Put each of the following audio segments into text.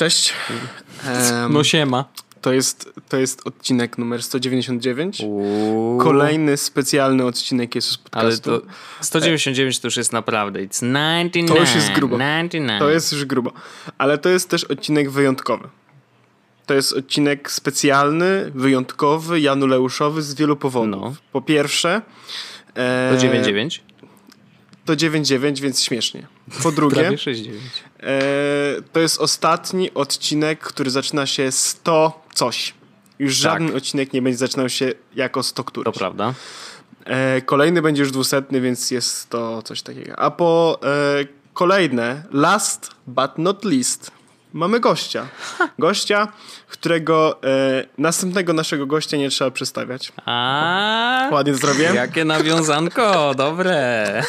Cześć. No siema. to, jest, to jest odcinek numer 199. Kolejny specjalny odcinek jest z Ale podcastu. to 199 to już jest naprawdę. It's 99. To już jest grubo. 99. To jest już grubo. Ale to jest też odcinek wyjątkowy. To jest odcinek specjalny, wyjątkowy, januleuszowy z wielu powodów. No. Po pierwsze... E, To 99? To 9,9, więc śmiesznie. Po drugie, Prawie 69. e, to jest ostatni odcinek, który zaczyna się 100 coś. Już żaden odcinek nie będzie zaczynał się jako 100 któryś. Tak. To prawda. E, kolejny będzie już dwusetny, więc jest to coś takiego. A po e, kolejne, last but not least, mamy gościa. Gościa, którego e, następnego naszego gościa nie trzeba przedstawiać. A Ładnie zrobię. Jakie nawiązanko, dobre.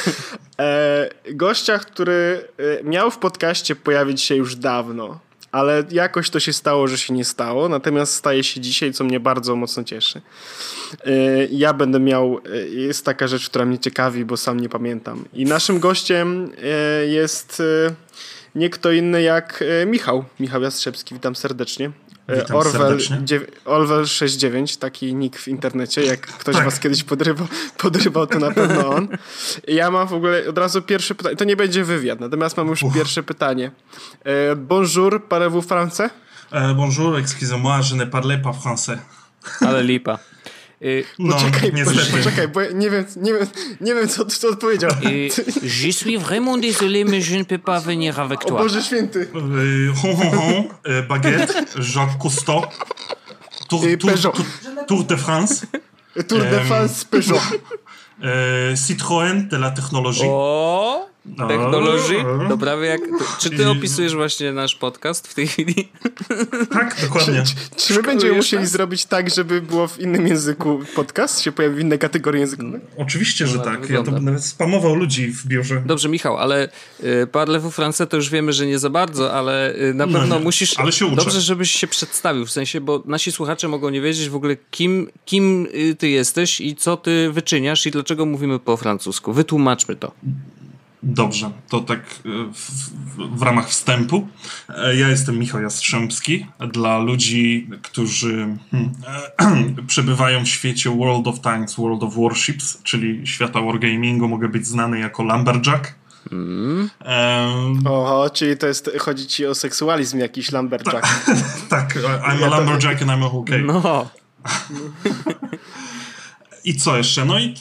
E, gościa, który e, miał w podcaście pojawić się już dawno, ale jakoś to się stało, że się nie stało, natomiast staje się dzisiaj, co mnie bardzo mocno cieszy. E, ja będę miał, e, jest taka rzecz, która mnie ciekawi, bo sam nie pamiętam. I naszym gościem e, jest e, nie kto inny jak e, Michał. Michał Jastrzębski, witam serdecznie. E, Witam Orwell, serdecznie. dziew- Orwell 69, taki nick w internecie, jak ktoś Tak. was kiedyś podrywał, podrywał, to na pewno on. Ja mam w ogóle od razu pierwsze pytanie, to nie będzie wywiad, natomiast mam już pierwsze pytanie. E, bonjour, parlez-vous français? Bonjour, excusez-moi, je ne parlais pas français. Ale lipa. Y, No, Poczekaj, niestety. poczekaj, bo nie wiem, nie wiem, nie wiem co, co odpowiedział. y, je suis vraiment désolé, mais je ne peux pas venir avec O toi. Boże Święty. Hon, hon, hon, euh, baguette, Jacques Cousteau, Tour, tour, tour, tour de France, Tour de France Peugeot. Citroën de la technologie. O, technologii. O. To prawie jak... to- Czy ty opisujesz właśnie nasz podcast w tej chwili? Tak, dokładnie. Czy my będziemy musieli zrobić tak, żeby było w innym języku podcast? Się pojawi w innej kategorii językowej? Oczywiście, że No, tak. Ja to będę spamował ludzi w biurze. Dobrze, Michał, ale y, parlez-vous français to już wiemy, że nie za bardzo, ale y, na No pewno musisz... ale się uczę. Dobrze, żebyś się przedstawił, w sensie, bo nasi słuchacze mogą nie wiedzieć w ogóle, kim, kim y, ty jesteś i co ty wyczyniasz i dlaczego mówimy po francusku. Wytłumaczmy to. Dobrze, to tak e, w, w, w ramach wstępu. E, Ja jestem Michał Jastrzębski. Dla ludzi, którzy hmm, e, przebywają w świecie World of Tanks, World of Warships, czyli świata wargamingu, mogę być znany jako Lumberjack. Em, Oho, czyli to jest, chodzi ci o seksualizm jakiś Lamberjack. tak, I'm Ja a to- Lumberjack and I'm a okay. No, I co jeszcze? No i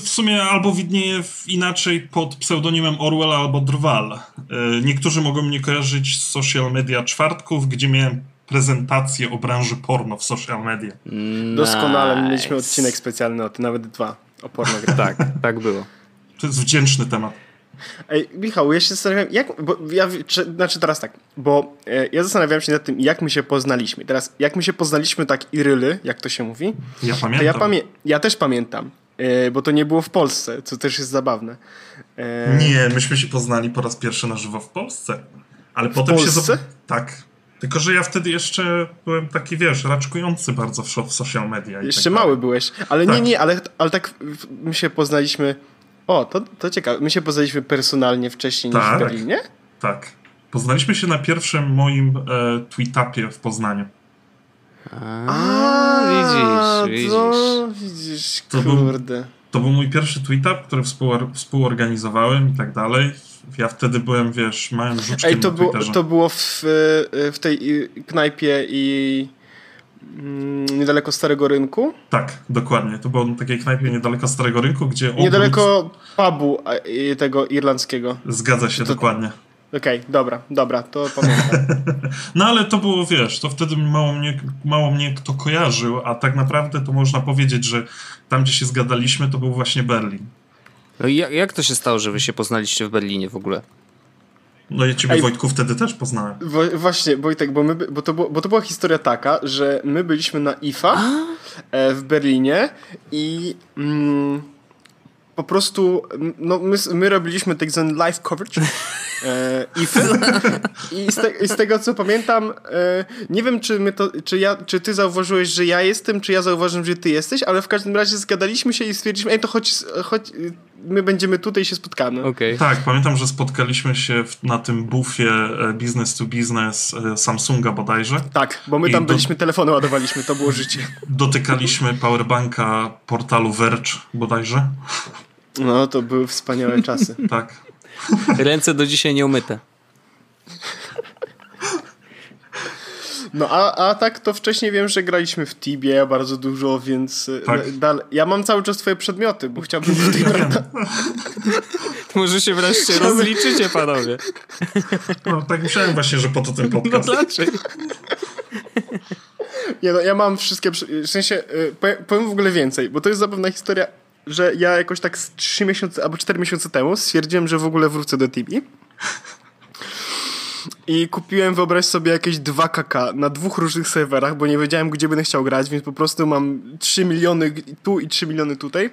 w sumie albo widnieje inaczej pod pseudonimem Orwell albo Drwal. E, Niektórzy mogą mnie kojarzyć z social media czwartków, gdzie miałem prezentację o branży porno w social media. Doskonale, Nice. mieliśmy odcinek specjalny o tym, nawet dwa, o pornografii. tak, tak było. To jest wdzięczny temat. Ej, Michał, ja się zastanawiam, jak, bo ja, czy, znaczy teraz tak, bo e, ja zastanawiam się nad tym, jak my się poznaliśmy. Teraz, jak my się poznaliśmy tak iryly, jak to się mówi, Ja to pamiętam. ja, pamię ja też pamiętam, bo to nie było w Polsce, co też jest zabawne. E, Nie, myśmy się poznali po raz pierwszy na żywo w Polsce. Ale potem się... Polsce? zob- Tak. Tylko, że ja wtedy jeszcze byłem taki, wiesz, raczkujący bardzo w, w social media. Jeszcze tak mały byłeś, ale nie, Tak. nie, ale, ale tak w- my się poznaliśmy, o, to, to ciekawe, my się poznaliśmy personalnie wcześniej niż w Tak. Berlinie? Tak. Poznaliśmy się na pierwszym moim e, tweetupie w Poznaniu. A, widzisz, widzisz. To, widzisz, To był- kurde. To był mój pierwszy tweetup, który współor- współorganizowałem i tak dalej. Ja wtedy byłem, wiesz, małym żuczkiem Ej, to, na było, to było w, y, w tej y, knajpie i mm, niedaleko Starego Rynku? Tak, dokładnie. To było na takiej knajpie niedaleko Starego Rynku, gdzie obrót... Niedaleko pubu a, i tego irlandzkiego. Zgadza się, To- dokładnie. Okej, dobra, dobra, to pamiętam. No ale to było, wiesz, to wtedy mało mnie, mało mnie kto kojarzył, a tak naprawdę to można powiedzieć, że tam, gdzie się zgadaliśmy, to był właśnie Berlin. No i jak, jak to się stało, że wy się poznaliście w Berlinie w ogóle? No i ciebie, Ej. Wojtku, wtedy też poznałem. Wo- właśnie, Wojtek, bo, my, bo, to było, bo to była historia taka, że my byliśmy na IFA e, w Berlinie i mm, po prostu no, my, my robiliśmy tak zwany live coverage e, IFy i z, te, i z tego co pamiętam, e, nie wiem czy, my to, czy, ja, czy ty zauważyłeś, że ja jestem, czy ja zauważyłem, że ty jesteś, ale w każdym razie zgadaliśmy się i stwierdziliśmy, ej to chodź, chodź my będziemy tutaj się spotkamy. Okay. Tak, pamiętam, że spotkaliśmy się w, na tym bufie e, business to business Samsunga bodajże. Tak, bo my tam do... byliśmy, telefony ładowaliśmy, to było życie. Dotykaliśmy powerbanka portalu Verge bodajże. No, to były wspaniałe czasy. tak. Ręce do dzisiaj nie umyte. No a, a tak to wcześniej wiem, że graliśmy w Tibie bardzo dużo, więc e, tak. dal, ja mam cały czas twoje przedmioty, bo chciałbym tutaj Może się wreszcie rozliczycie, panowie. No tak myślałem właśnie, że po to ten podcast. No dlaczego? Nie no, ja mam wszystkie, w sensie, e, powiem w ogóle więcej, bo to jest zapewne historia, że ja jakoś tak 3 miesiące albo 4 miesiące temu stwierdziłem, że w ogóle wrócę do Tibi. I kupiłem, wyobraź sobie, jakieś 2 kk na dwóch różnych serwerach, bo nie wiedziałem, gdzie będę chciał grać, więc po prostu mam 3 miliony tu i 3 miliony tutaj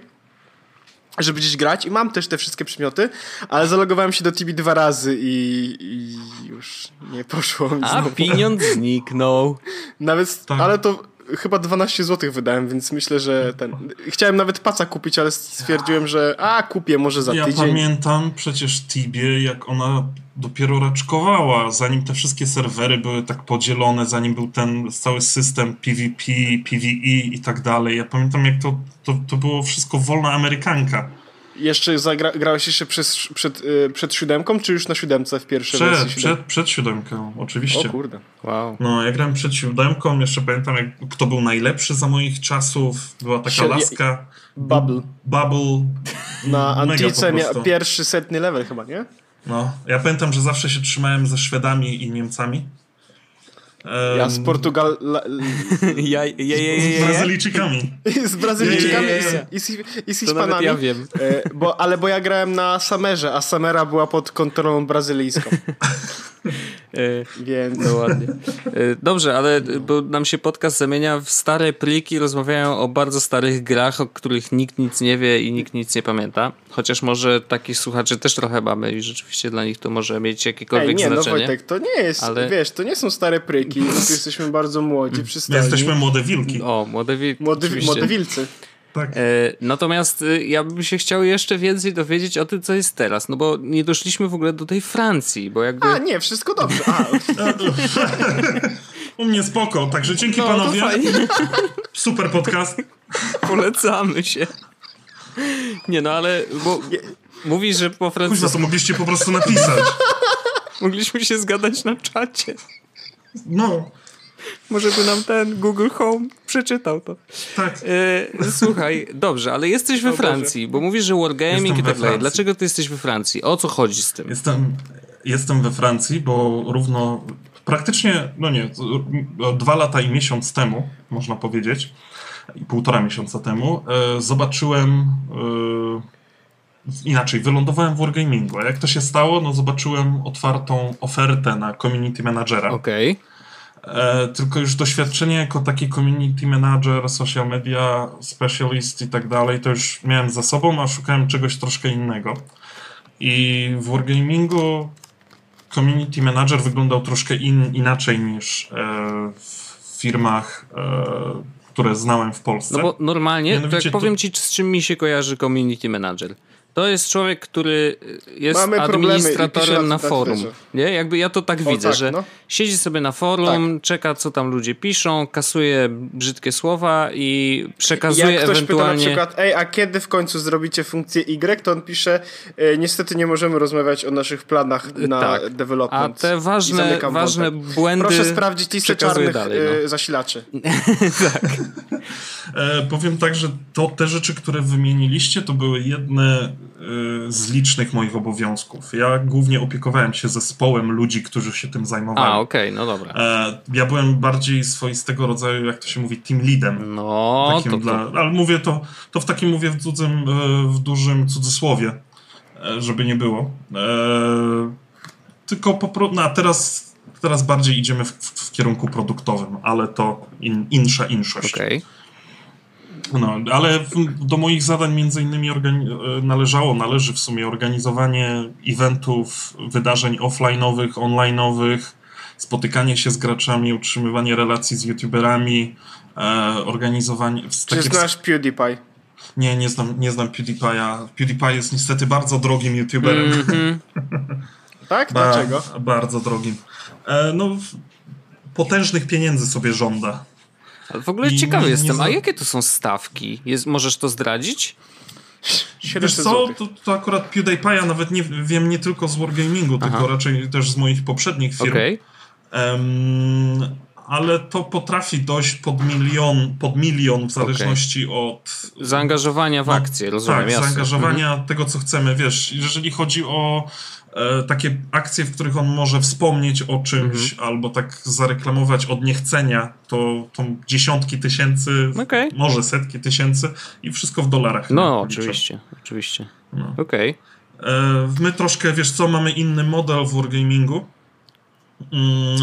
żeby gdzieś grać i mam też te wszystkie przedmioty, ale zalogowałem się do TB dwa razy i, i już nie poszło mi A znowu. pieniądz zniknął. Nawet, tak. ale to chyba 12 zł wydałem, więc myślę, że ten... Chciałem nawet paca kupić, ale stwierdziłem, że a, kupię może za ja tydzień. Ja pamiętam przecież Tibie, jak ona dopiero raczkowała, zanim te wszystkie serwery były tak podzielone, zanim był ten cały system PvP, PvE i tak dalej. Ja pamiętam, jak to, to, to było wszystko wolna amerykanka. Jeszcze zagra, grałeś jeszcze przez, przed, yy, przed siódemką, czy już na siódemce w pierwszej przed, wersji? Przed, przed siódemką, oczywiście. O kurde. Wow. No, ja grałem przed siódemką, jeszcze pamiętam, jak, kto był najlepszy za moich czasów. Była taka Sie laska. Bubble. Bubble. Na Antice pierwszy setny level chyba, nie? No, ja pamiętam, że zawsze się trzymałem ze Szwedami i Niemcami. Ja z Portugal... ja, ja, ja, ja, Z Brazylijczykami. z Brazylijczykami i, z, i z Hiszpanami. ja wiem. E, bo, ale bo ja grałem na Samerze, a Samera była pod kontrolą brazylijską. Więc... No ładnie. Dobrze, ale bo nam się podcast zamienia w stare pliki, rozmawiają o bardzo starych grach, o których nikt nic nie wie i nikt nic nie pamięta. Chociaż może takich słuchaczy też trochę mamy i rzeczywiście dla nich to może mieć jakiekolwiek Ej, nie, znaczenie. No Wojtek, to nie jest, ale... wiesz, to nie są stare pryki, my jesteśmy bardzo młodzi, przystojni. My jesteśmy młode wilki. O, młode wilki. Młody, młode wilcy. Tak. E, natomiast e, ja bym się chciał jeszcze więcej dowiedzieć o tym, co jest teraz, no bo nie doszliśmy w ogóle do tej Francji, bo jakby... A, nie, wszystko dobrze. A. U mnie spoko, także dzięki no, panowie. Super podcast. Polecamy się. Nie no, ale bo mówisz, że po francusku... to mogliście po prostu napisać. Mogliśmy się zgadać na czacie. No. Może by nam ten Google Home przeczytał to. Tak. E, słuchaj, dobrze, ale jesteś we Francji, bo mówisz, że wargaming jestem i tak dalej. Dlaczego ty jesteś we Francji? O co chodzi z tym? Jestem, jestem we Francji, bo równo praktycznie, no nie, dwa lata i miesiąc temu, można powiedzieć, i półtora miesiąca temu, e, zobaczyłem e, inaczej, wylądowałem w Wargamingu. A jak to się stało? No zobaczyłem otwartą ofertę na community managera. Okej. Okay. E, tylko już doświadczenie jako taki community manager, social media specialist i tak dalej, to już miałem za sobą, a szukałem czegoś troszkę innego. I w Wargamingu community manager wyglądał troszkę in, inaczej niż e, w firmach, e, które znałem w Polsce. No bo normalnie, to jak powiem ci, z czym mi się kojarzy community manager. To jest człowiek, który jest Mamy administratorem na forum. Nie? Jakby ja to tak o, widzę, tak, że no. siedzi sobie na forum, tak. czeka co tam ludzie piszą, kasuje brzydkie słowa i przekazuje Jak ktoś ewentualnie... pyta na przykład, ej, a kiedy w końcu zrobicie funkcję Y, to on pisze, e, niestety nie możemy rozmawiać o naszych planach na tak. development. A te ważne, ważne błędy Proszę sprawdzić listę czarnych dalej, no. zasilaczy. tak. E, powiem tak, że to te rzeczy, które wymieniliście, to były jedne Y, z licznych moich obowiązków. Ja głównie opiekowałem się zespołem ludzi, którzy się tym zajmowali. A, okej, okay, no dobra. E, ja byłem bardziej swoistego rodzaju, jak to się mówi, team leadem. No, takim to, dla, Ale mówię to, to w takim mówię w, cudzym, e, w dużym cudzysłowie, e, żeby nie było. Tylko po prostu, no, a teraz, teraz bardziej idziemy w, w, kierunku produktowym, ale to in, insza inszość. Okay. No, ale do moich zadań między innymi należało, należy w sumie organizowanie eventów, wydarzeń offline'owych, online'owych, spotykanie się z graczami, utrzymywanie relacji z youtuberami, e, organizowanie... Czy znasz PewDiePie? Nie, nie znam, nie znam PewDiePie'a. PewDiePie jest niestety bardzo drogim youtuberem. Mm -hmm. tak? Dlaczego? Ba bardzo drogim. E, no, potężnych pieniędzy sobie żąda. Ale w ogóle I ciekawy nie, jestem, nie a jakie to są stawki? Jest, możesz to zdradzić? Wiesz co, to, to akurat PewDiePie'a nawet nie wiem nie tylko z Wargamingu, Aha. tylko raczej też z moich poprzednich firm. Okay. Um, ale to potrafi dojść pod milion, pod milion w zależności okay. od... Zaangażowania w no, akcję, rozumiem. Tak, jasne. zaangażowania mhm. tego, co chcemy. Wiesz, jeżeli chodzi o takie akcje, w których on może wspomnieć o czymś mhm. albo tak zareklamować od niechcenia, to, to dziesiątki tysięcy, okay. może setki tysięcy i wszystko w dolarach. No, oczywiście, oczywiście. No. Okej. Okay. E, my troszkę, wiesz co, mamy inny model w Wargamingu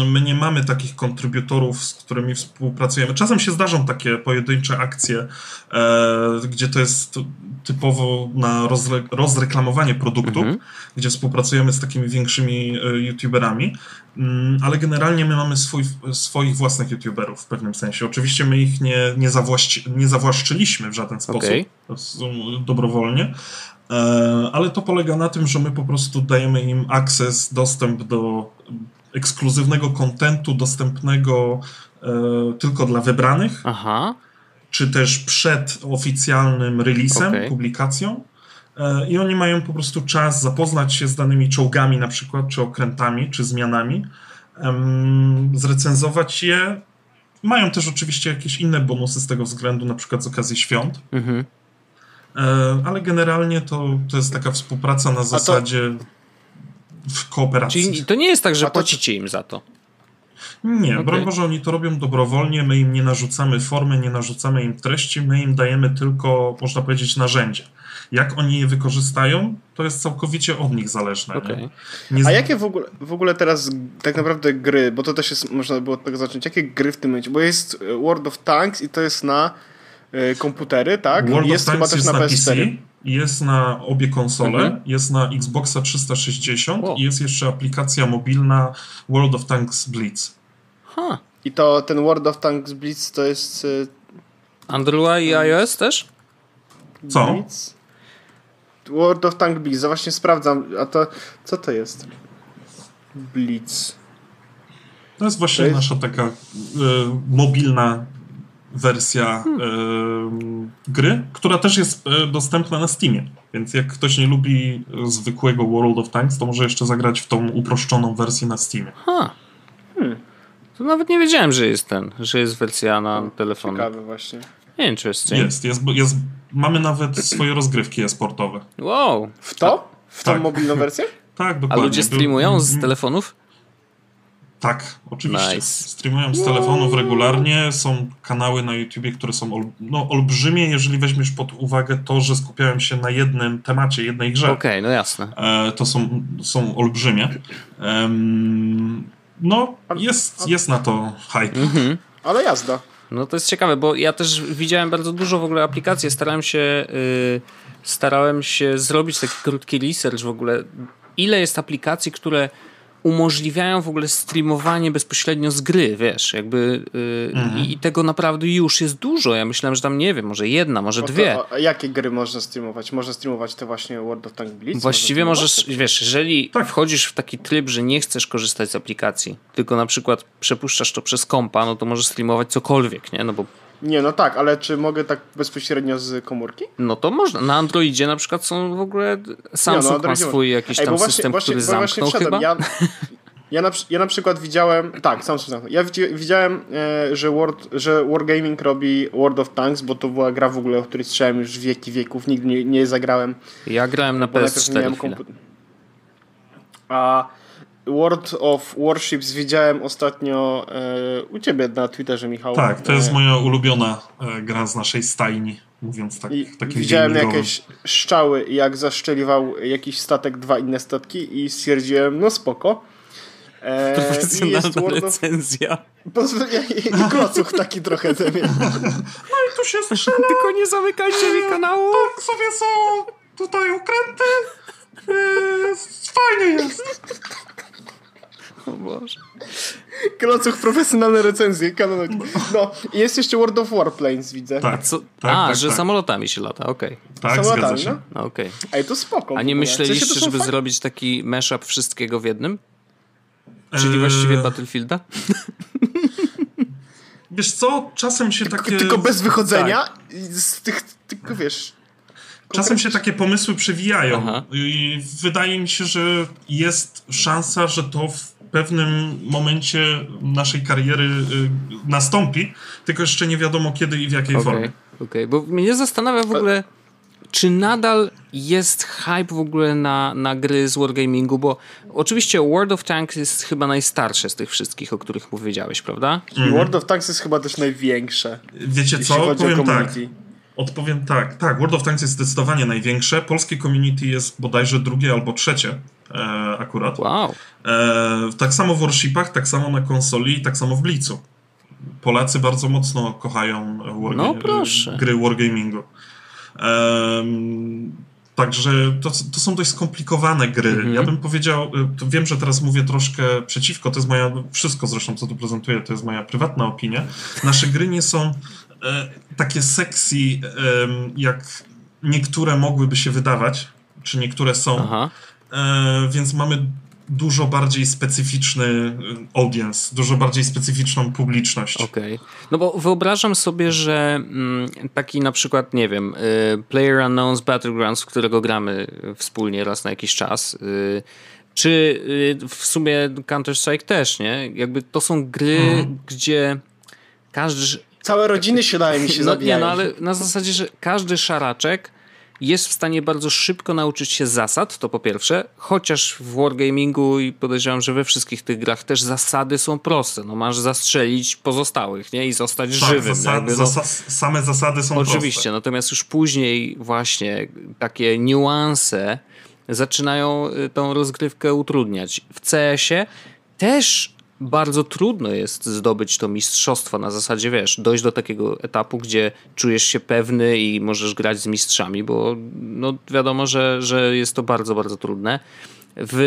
my nie mamy takich kontrybutorów, z którymi współpracujemy. Czasem się zdarzą takie pojedyncze akcje, e, gdzie to jest typowo na rozre rozreklamowanie produktu, mhm. gdzie współpracujemy z takimi większymi e, youtuberami, mm, ale generalnie my mamy swój, swoich własnych youtuberów w pewnym sensie. Oczywiście my ich nie, nie, zawłaszczy, nie zawłaszczyliśmy w żaden sposób, okay. dobrowolnie, e, ale to polega na tym, że my po prostu dajemy im akces, dostęp do ekskluzywnego kontentu dostępnego e, tylko dla wybranych, Aha. czy też przed oficjalnym releasem, okay. publikacją. E, I oni mają po prostu czas zapoznać się z danymi czołgami, na przykład, czy okrętami, czy zmianami, zrecenzować je. Mają też oczywiście jakieś inne bonusy z tego względu, na przykład z okazji świąt. Mhm. E, ale generalnie to, to jest taka współpraca na zasadzie. To w kooperacji. Czyli to nie jest tak, że płacicie im za to. Nie, okay. broń Boże, oni to robią dobrowolnie, my im nie narzucamy formy, nie narzucamy im treści, my im dajemy tylko, można powiedzieć, narzędzie. Jak oni je wykorzystają, to jest całkowicie od nich zależne. Okay. Nie? A jakie w ogóle, w ogóle teraz tak naprawdę gry, bo to też jest, można było od tego zacząć, jakie gry w tym momencie, bo jest e, World of Tanks i to jest na y, komputery, tak? World jest of Tanks chyba też jest na, na PS4 jest na obie konsole, mhm. jest na Xboxa 360 wow. i jest jeszcze aplikacja mobilna World of Tanks Blitz. Huh. I to ten World of Tanks Blitz to jest... Y, Android i iOS też? Co? Blitz? World of Tanks Blitz, właśnie sprawdzam, a to co to jest? Blitz. To jest właśnie to jest... nasza taka y, mobilna wersja hmm. y, gry, która też jest y, dostępna na Steamie. Więc jak ktoś nie lubi zwykłego World of Tanks, to może jeszcze zagrać w tą uproszczoną wersję na Steamie. Ha. Hmm. To nawet nie wiedziałem, że jest ten, że jest wersja na hmm, telefon. Ciekawy właśnie. Interesting. Jest, jest, jest, mamy nawet swoje rozgrywki e-sportowe. Wow. W to? W tą tak. mobilną wersję? Tak, dokładnie. A ludzie streamują z telefonów? Tak, oczywiście. Nice. Streamują z telefonów regularnie. Są kanały na YouTubie, które są ol, no, olbrzymie, jeżeli weźmiesz pod uwagę to, że skupiałem się na jednym temacie, jednej grze. Okej, okay, no jasne. E, to są, są olbrzymie. no, jest, jest na to hype. Mhm. Ale jazda. No to jest ciekawe, bo ja też widziałem bardzo dużo w ogóle aplikacji. Starałem się, yy, starałem się zrobić taki krótki research w ogóle. Ile jest aplikacji, które umożliwiają w ogóle streamowanie bezpośrednio z gry, wiesz, jakby yy, mhm. i, tego naprawdę już jest dużo. Ja myślałem, że tam nie wiem, może jedna, może no dwie. a jakie gry można streamować? Można streamować te właśnie World of Tanks Blitz? Właściwie możesz, wiesz, jeżeli tak. wchodzisz w taki tryb, że nie chcesz korzystać z aplikacji, tylko na przykład przepuszczasz to przez kompa, no to możesz streamować cokolwiek, nie? No bo nie, no tak, ale czy mogę tak bezpośrednio z komórki? No to można. Na Androidzie na przykład są w ogóle. Samsung nie, no, ma swój jakiś Ej, tam właśnie, system, właśnie, który zamknął chyba. Ja, ja, na, ja na przykład widziałem. Tak, Samsung zamknął. Ja widziałem, e, że, World, że Wargaming robi World of Tanks, bo to była gra w ogóle, o której słyszałem już wieki wieków. Nigdy nie, nie zagrałem. Ja grałem na PS4. A World of Warships widziałem ostatnio e, u ciebie na Twitterze, Michał. Tak, to jest e, moja ulubiona e, gra z naszej stajni, mówiąc tak. I takim widziałem jakieś szczały, jak zaszczeliwał jakiś statek, dwa inne statki i stwierdziłem, no spoko. E, Profesjonalna recenzja. I klocuch taki trochę ze mnie. No i tu się strzela. Tylko nie zamykajcie mi kanału. Tak sobie są tutaj okręty. Yy, fajnie jest. O Boże. Klocuch, profesjonalne recenzje, kanonki. No, i jest jeszcze World of Warplanes, widzę. Tak, A, co? tak, A tak, że tak. samolotami się lata, okej. Okay. Tak, samolotami, się. No? no okej. Okay. Ej, to spoko. A nie myśleliście, żeby zrobić taki mashup wszystkiego w jednym? Czyli eee... właściwie Battlefielda? Wiesz co, czasem się takie... Tylko bez wychodzenia tak. z tych, tylko wiesz... Czasem się takie pomysły przewijają Aha. i wydaje mi się, że jest szansa, że to w pewnym momencie naszej kariery y, nastąpi, tylko jeszcze nie wiadomo kiedy i w jakiej okay. formie. Okej, okay. bo mnie zastanawia w ogóle, czy nadal jest hype w ogóle na, na gry z Wargamingu, bo oczywiście World of Tanks jest chyba najstarsze z tych wszystkich, o których powiedziałeś, prawda? Mm. World of Tanks jest chyba też największe. Wiecie co? Powiem tak. Odpowiem tak. Tak, World of Tanks jest zdecydowanie największe. Polskie community jest bodajże drugie albo trzecie e, akurat. Wow. E, tak samo w Warshipach, tak samo na konsoli, tak samo w Blicu. Polacy bardzo mocno kochają warga- no, gry wargamingu. Także to, to są dość skomplikowane gry. Mhm. Ja bym powiedział, y, wiem, że teraz mówię troszkę przeciwko, to jest moja, wszystko zresztą, co tu prezentuję, to jest moja prywatna opinia. Nasze gry nie są e, takie sexy, e, jak niektóre mogłyby się wydawać, czy niektóre są. E, więc mamy dużo bardziej specyficzny y, audience, dużo bardziej specyficzną publiczność. Okej. Okay. No bo wyobrażam sobie, że mm, taki na przykład, nie wiem, y, Player Unknown's Battlegrounds, w którego gramy wspólnie raz na jakiś czas, czy w sumie Counter-Strike też, nie? Jakby to są gry, mhm. gdzie każdy... Całe rodziny się daje mi się no, zabijają. Nie, no ale na zasadzie, że każdy szaraczek jest w stanie bardzo szybko nauczyć się zasad, to po pierwsze, chociaż w wargamingu i podejrzewam, że we wszystkich tych grach też zasady są proste. No masz zastrzelić pozostałych, nie? I zostać tak, żywym. Zasad, no, same zasady są Oczywiście, proste. natomiast już później właśnie takie niuanse zaczynają y, tą rozgrywkę utrudniać. W CS-ie też bardzo trudno jest zdobyć to mistrzostwo na zasadzie, wiesz, dojść do takiego etapu, gdzie czujesz się pewny i możesz grać z mistrzami, bo no, wiadomo, że, że jest to bardzo, bardzo trudne. W,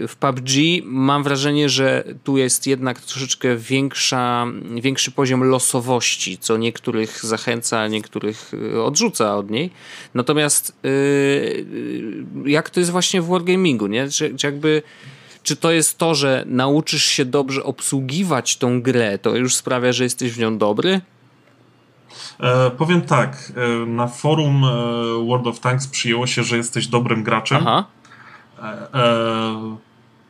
yy, w PUBG mam wrażenie, że tu jest jednak troszeczkę większa, większy poziom losowości, co niektórych zachęca, niektórych y, odrzuca od niej. Natomiast yy, jak to jest właśnie w Wargamingu, nie? Czy, czy jakby czy to jest to, że nauczysz się dobrze obsługiwać tą grę, to już sprawia, że jesteś w nią dobry? E, powiem tak, e, na forum e, World of Tanks przyjęło się, że jesteś dobrym graczem. Aha. E, e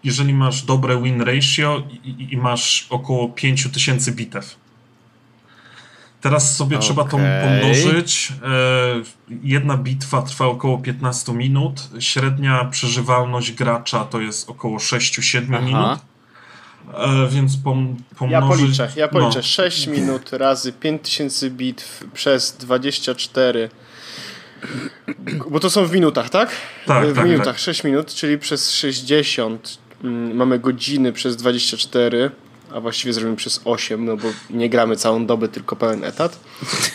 jeżeli masz dobre win ratio i, i masz około 5000 bitew. Teraz sobie okay. trzeba to pomnożyć. E, jedna bitwa trwa około 15 minut. Średnia przeżywalność gracza to jest około 6-7 minut. E, więc pom, pomnożyć... Ja policzę, ja policzę. No. 6 minut razy 5000 bitw przez 24 bo to są w minutach, tak? Tak, W tak, minutach tak. 6 minut, czyli przez 60 mm, mamy godziny przez 24 a właściwie zrobimy przez 8, no bo nie gramy całą dobę, tylko pełen etat.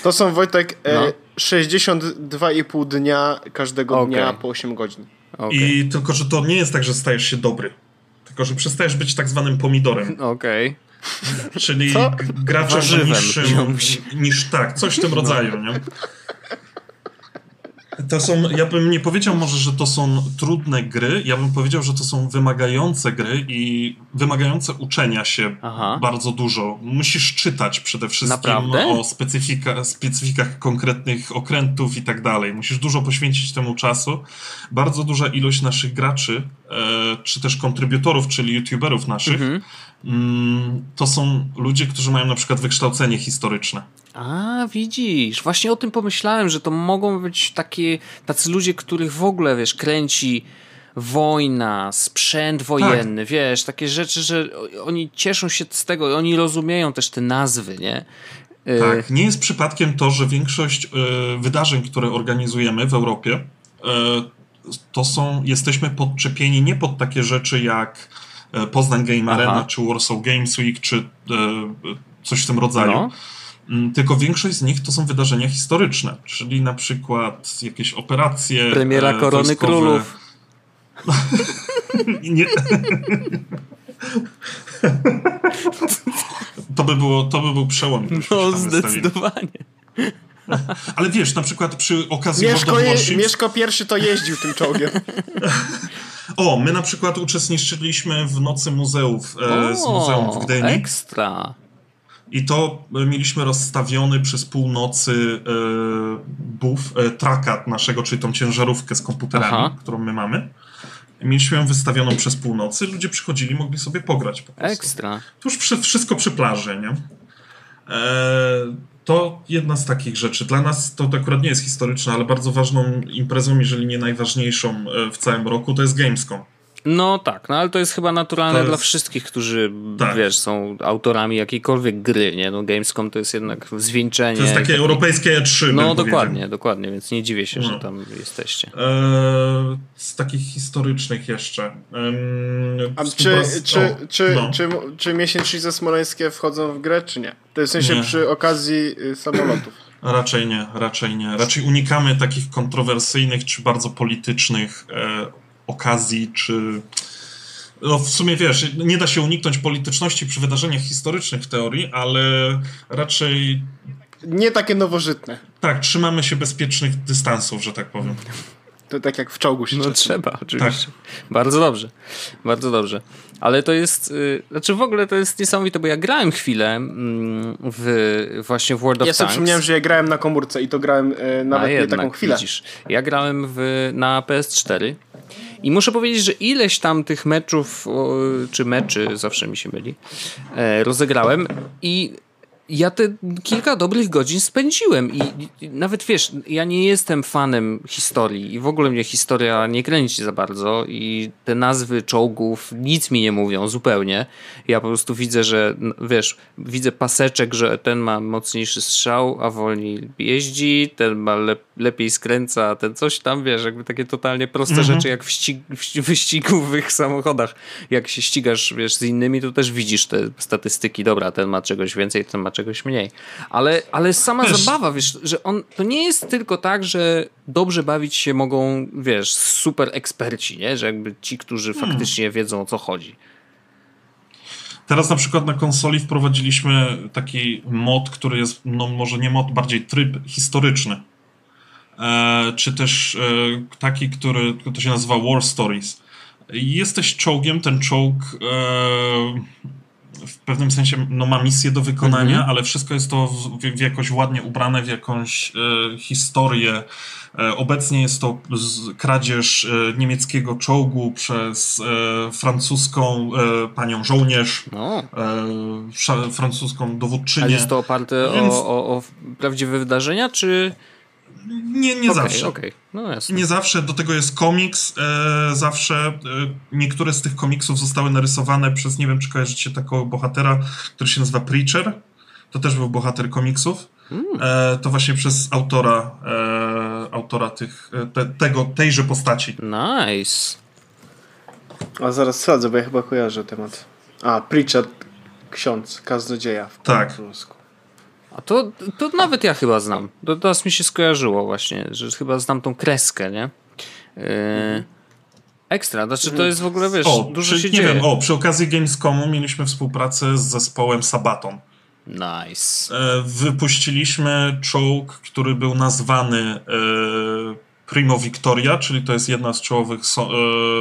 To są, Wojtek, e, no. 62,5 dnia każdego okay. dnia po 8 godzin. Okay. I tylko, że to nie jest tak, że stajesz się dobry. Tylko, że przestajesz być tak zwanym pomidorem. Okej. Okay. Czyli Co? graczem niższym niż tak, coś w tym rodzaju, no. nie? To są, ja bym nie powiedział może, że to są trudne gry, ja bym powiedział, że to są wymagające gry i wymagające uczenia się Aha. bardzo dużo. Musisz czytać przede wszystkim Naprawdę? o specyfika, specyfikach konkretnych okrętów i tak dalej. Musisz dużo poświęcić temu czasu. Bardzo duża ilość naszych graczy, czy też kontrybutorów, czyli youtuberów naszych, mhm. mm, to są ludzie, którzy mają na przykład wykształcenie historyczne. A, widzisz, właśnie o tym pomyślałem, że to mogą być takie, tacy ludzie, których w ogóle, wiesz, kręci wojna, sprzęt wojenny, tak. wiesz, takie rzeczy, że oni cieszą się z tego, oni rozumieją też te nazwy, nie? Y, tak, nie jest przypadkiem to, że większość y, wydarzeń, które organizujemy w Europie, to są, jesteśmy podczepieni nie pod takie rzeczy jak Poznań Game Arena, Aha. czy Warsaw Games Week, czy coś w tym rodzaju. No Mm, tylko większość z nich to są wydarzenia historyczne, czyli na przykład jakieś operacje. Premiera e, Korony wojskowe. Królów. Nie. To by, było, to by był przełom. No, zdecydowanie. Ale wiesz, na przykład przy okazji Mieszko, je, Mieszko pierwszy to jeździł tym czołgiem. O, my na przykład uczestniczyliśmy w Nocy Muzeów e, z Muzeum w Gdyni. Ekstra. I to mieliśmy rozstawiony przez północy e, buf, e, trakat naszego, czyli tą ciężarówkę z komputerami, Aha. którą my mamy. Mieliśmy ją wystawioną przez północy, ludzie przychodzili, mogli sobie pograć po prostu. Ekstra. To już wszystko przy plaży, nie? E, to jedna z takich rzeczy. Dla nas to akurat nie jest historyczne, ale bardzo ważną imprezą, jeżeli nie najważniejszą e, w całym roku, to jest Gamescom. No tak, no ale to jest chyba naturalne jest... dla wszystkich, którzy tak. wiesz, są autorami jakiejkolwiek gry, nie? No Gamescom to jest jednak zwieńczenie. To jest takie europejskie E3. No dokładnie, dokładnie, więc nie dziwię się, no. że tam jesteście. Eee, z takich historycznych jeszcze. Ehm, A czy, czy, o, czy, no. czy, czy, czy miesięcznice smoleńskie wchodzą w grę, czy nie? To jest w sensie nie. przy okazji y, samolotów. Raczej nie, raczej nie. Raczej unikamy takich kontrowersyjnych czy bardzo politycznych e, okazji, czy. No w sumie wiesz, nie da się uniknąć polityczności przy wydarzeniach historycznych w teorii, ale raczej. Nie takie nowożytne. Tak, trzymamy się bezpiecznych dystansów, że tak powiem. To tak jak w czołgu się No trzeba, oczywiście. Tak. Bardzo dobrze. Bardzo dobrze. Ale to jest, yy, znaczy w ogóle to jest niesamowite, bo ja grałem chwilę yy, w, właśnie w World of ja Tanks. Ja sobie przypomniałem, że ja grałem na komórce i to grałem yy, nawet A, nie taką chwilę. Widzisz, ja grałem w, na PS4 i muszę powiedzieć, że ileś tam tych meczów, czy meczy, zawsze mi się myli, e, rozegrałem i ja te kilka dobrych godzin spędziłem i, i, nawet wiesz, ja nie jestem fanem historii i w ogóle mnie historia nie kręci za bardzo i te nazwy czołgów nic mi nie mówią zupełnie. Ja po prostu widzę, że wiesz, widzę paseczek, że ten ma mocniejszy strzał, a wolniej jeździ, ten ma le lepiej skręca, ten coś tam, wiesz, jakby takie totalnie proste mhm. rzeczy jak w, w wyścigowych samochodach. Jak się ścigasz, wiesz, z innymi, to też widzisz te statystyki. Dobra, ten ma czegoś więcej, ten ma czegoś czegoś mniej. Ale, ale sama wiesz. zabawa, wiesz, że on, to nie jest tylko tak, że dobrze bawić się mogą, wiesz, super eksperci, nie? Że jakby ci, którzy hmm. faktycznie wiedzą o co chodzi. Teraz na przykład na konsoli wprowadziliśmy taki mod, który jest, no może nie mod, bardziej tryb historyczny. E, czy też e, taki, który to się nazywa War Stories. Jesteś czołgiem, ten czołg e, w pewnym sensie no, ma misję do wykonania, mhm. ale wszystko jest to w, w, jakoś ładnie ubrane w jakąś e, historię. E, obecnie jest to z, kradzież e, niemieckiego czołgu przez e, francuską e, panią żołnierz, no. E, francuską dowódczynię. A jest to oparte Więc... o, o, o prawdziwe wydarzenia, czy... Nie, nie okay, zawsze. Okay. No nie zawsze. Do tego jest komiks. E, zawsze e, niektóre z tych komiksów zostały narysowane przez, nie wiem, czy kojarzycie takiego bohatera, który się nazywa Preacher. To też był bohater komiksów. Mm. E, to właśnie przez autora, e, autora tych, e, te, tego, tejże postaci. Nice. A zaraz sprawdzę, bo ja chyba kojarzę temat. A, Preacher, ksiądz, kaznodzieja w tak. polsku. A to, to nawet ja chyba znam. To teraz mi się skojarzyło właśnie, że chyba znam tą kreskę, nie? Yy, ekstra, znaczy to jest w ogóle, wiesz, o, dużo przy, się nie dzieje. Wiem, o, przy okazji Gamescomu mieliśmy współpracę z zespołem Sabaton. Nice. E, wypuściliśmy czołg, który był nazwany e, Primo Victoria, czyli to jest jedna z czołowych so,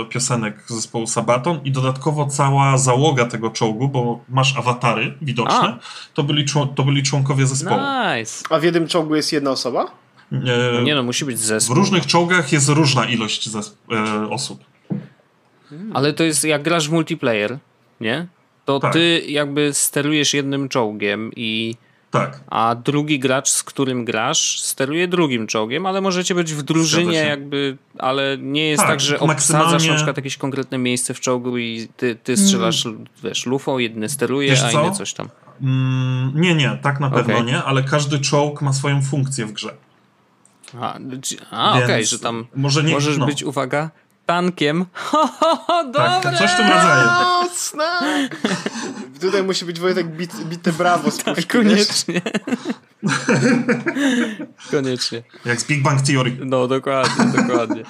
e, piosenek zespołu Sabaton i dodatkowo cała załoga tego czołgu, bo masz awatary widoczne, to byli, to byli członkowie zespołu. Nice. A w jednym czołgu jest jedna osoba? E, nie no, musi być zespół. W różnych czołgach jest różna ilość e, osób. Hmm. Ale to jest, jak grasz w multiplayer, nie? To tak. ty jakby sterujesz jednym czołgiem i tak. A drugi gracz, z którym grasz, steruje drugim czołgiem, ale możecie być w drużynie jakby, ale nie jest tak, tak że maksymalnie... obsadzasz na przykład jakieś konkretne miejsce w czołgu i ty, ty strzelasz, mm. wiesz, lufą, jedny steruje, wiesz a inny coś tam. Mm, nie, nie, tak na pewno okay. nie, ale każdy czołg ma swoją funkcję w grze. A, a okej, okay, że tam może nie, możesz no. być, uwaga, tankiem. Ho, ho, ho, dobre! Tak, coś w tym rodzaju. Mocne! Tutaj musi być Wojtek bit, bite brawo z tak, koniecznie. koniecznie. Jak z Big Bang Theory. No, dokładnie, dokładnie.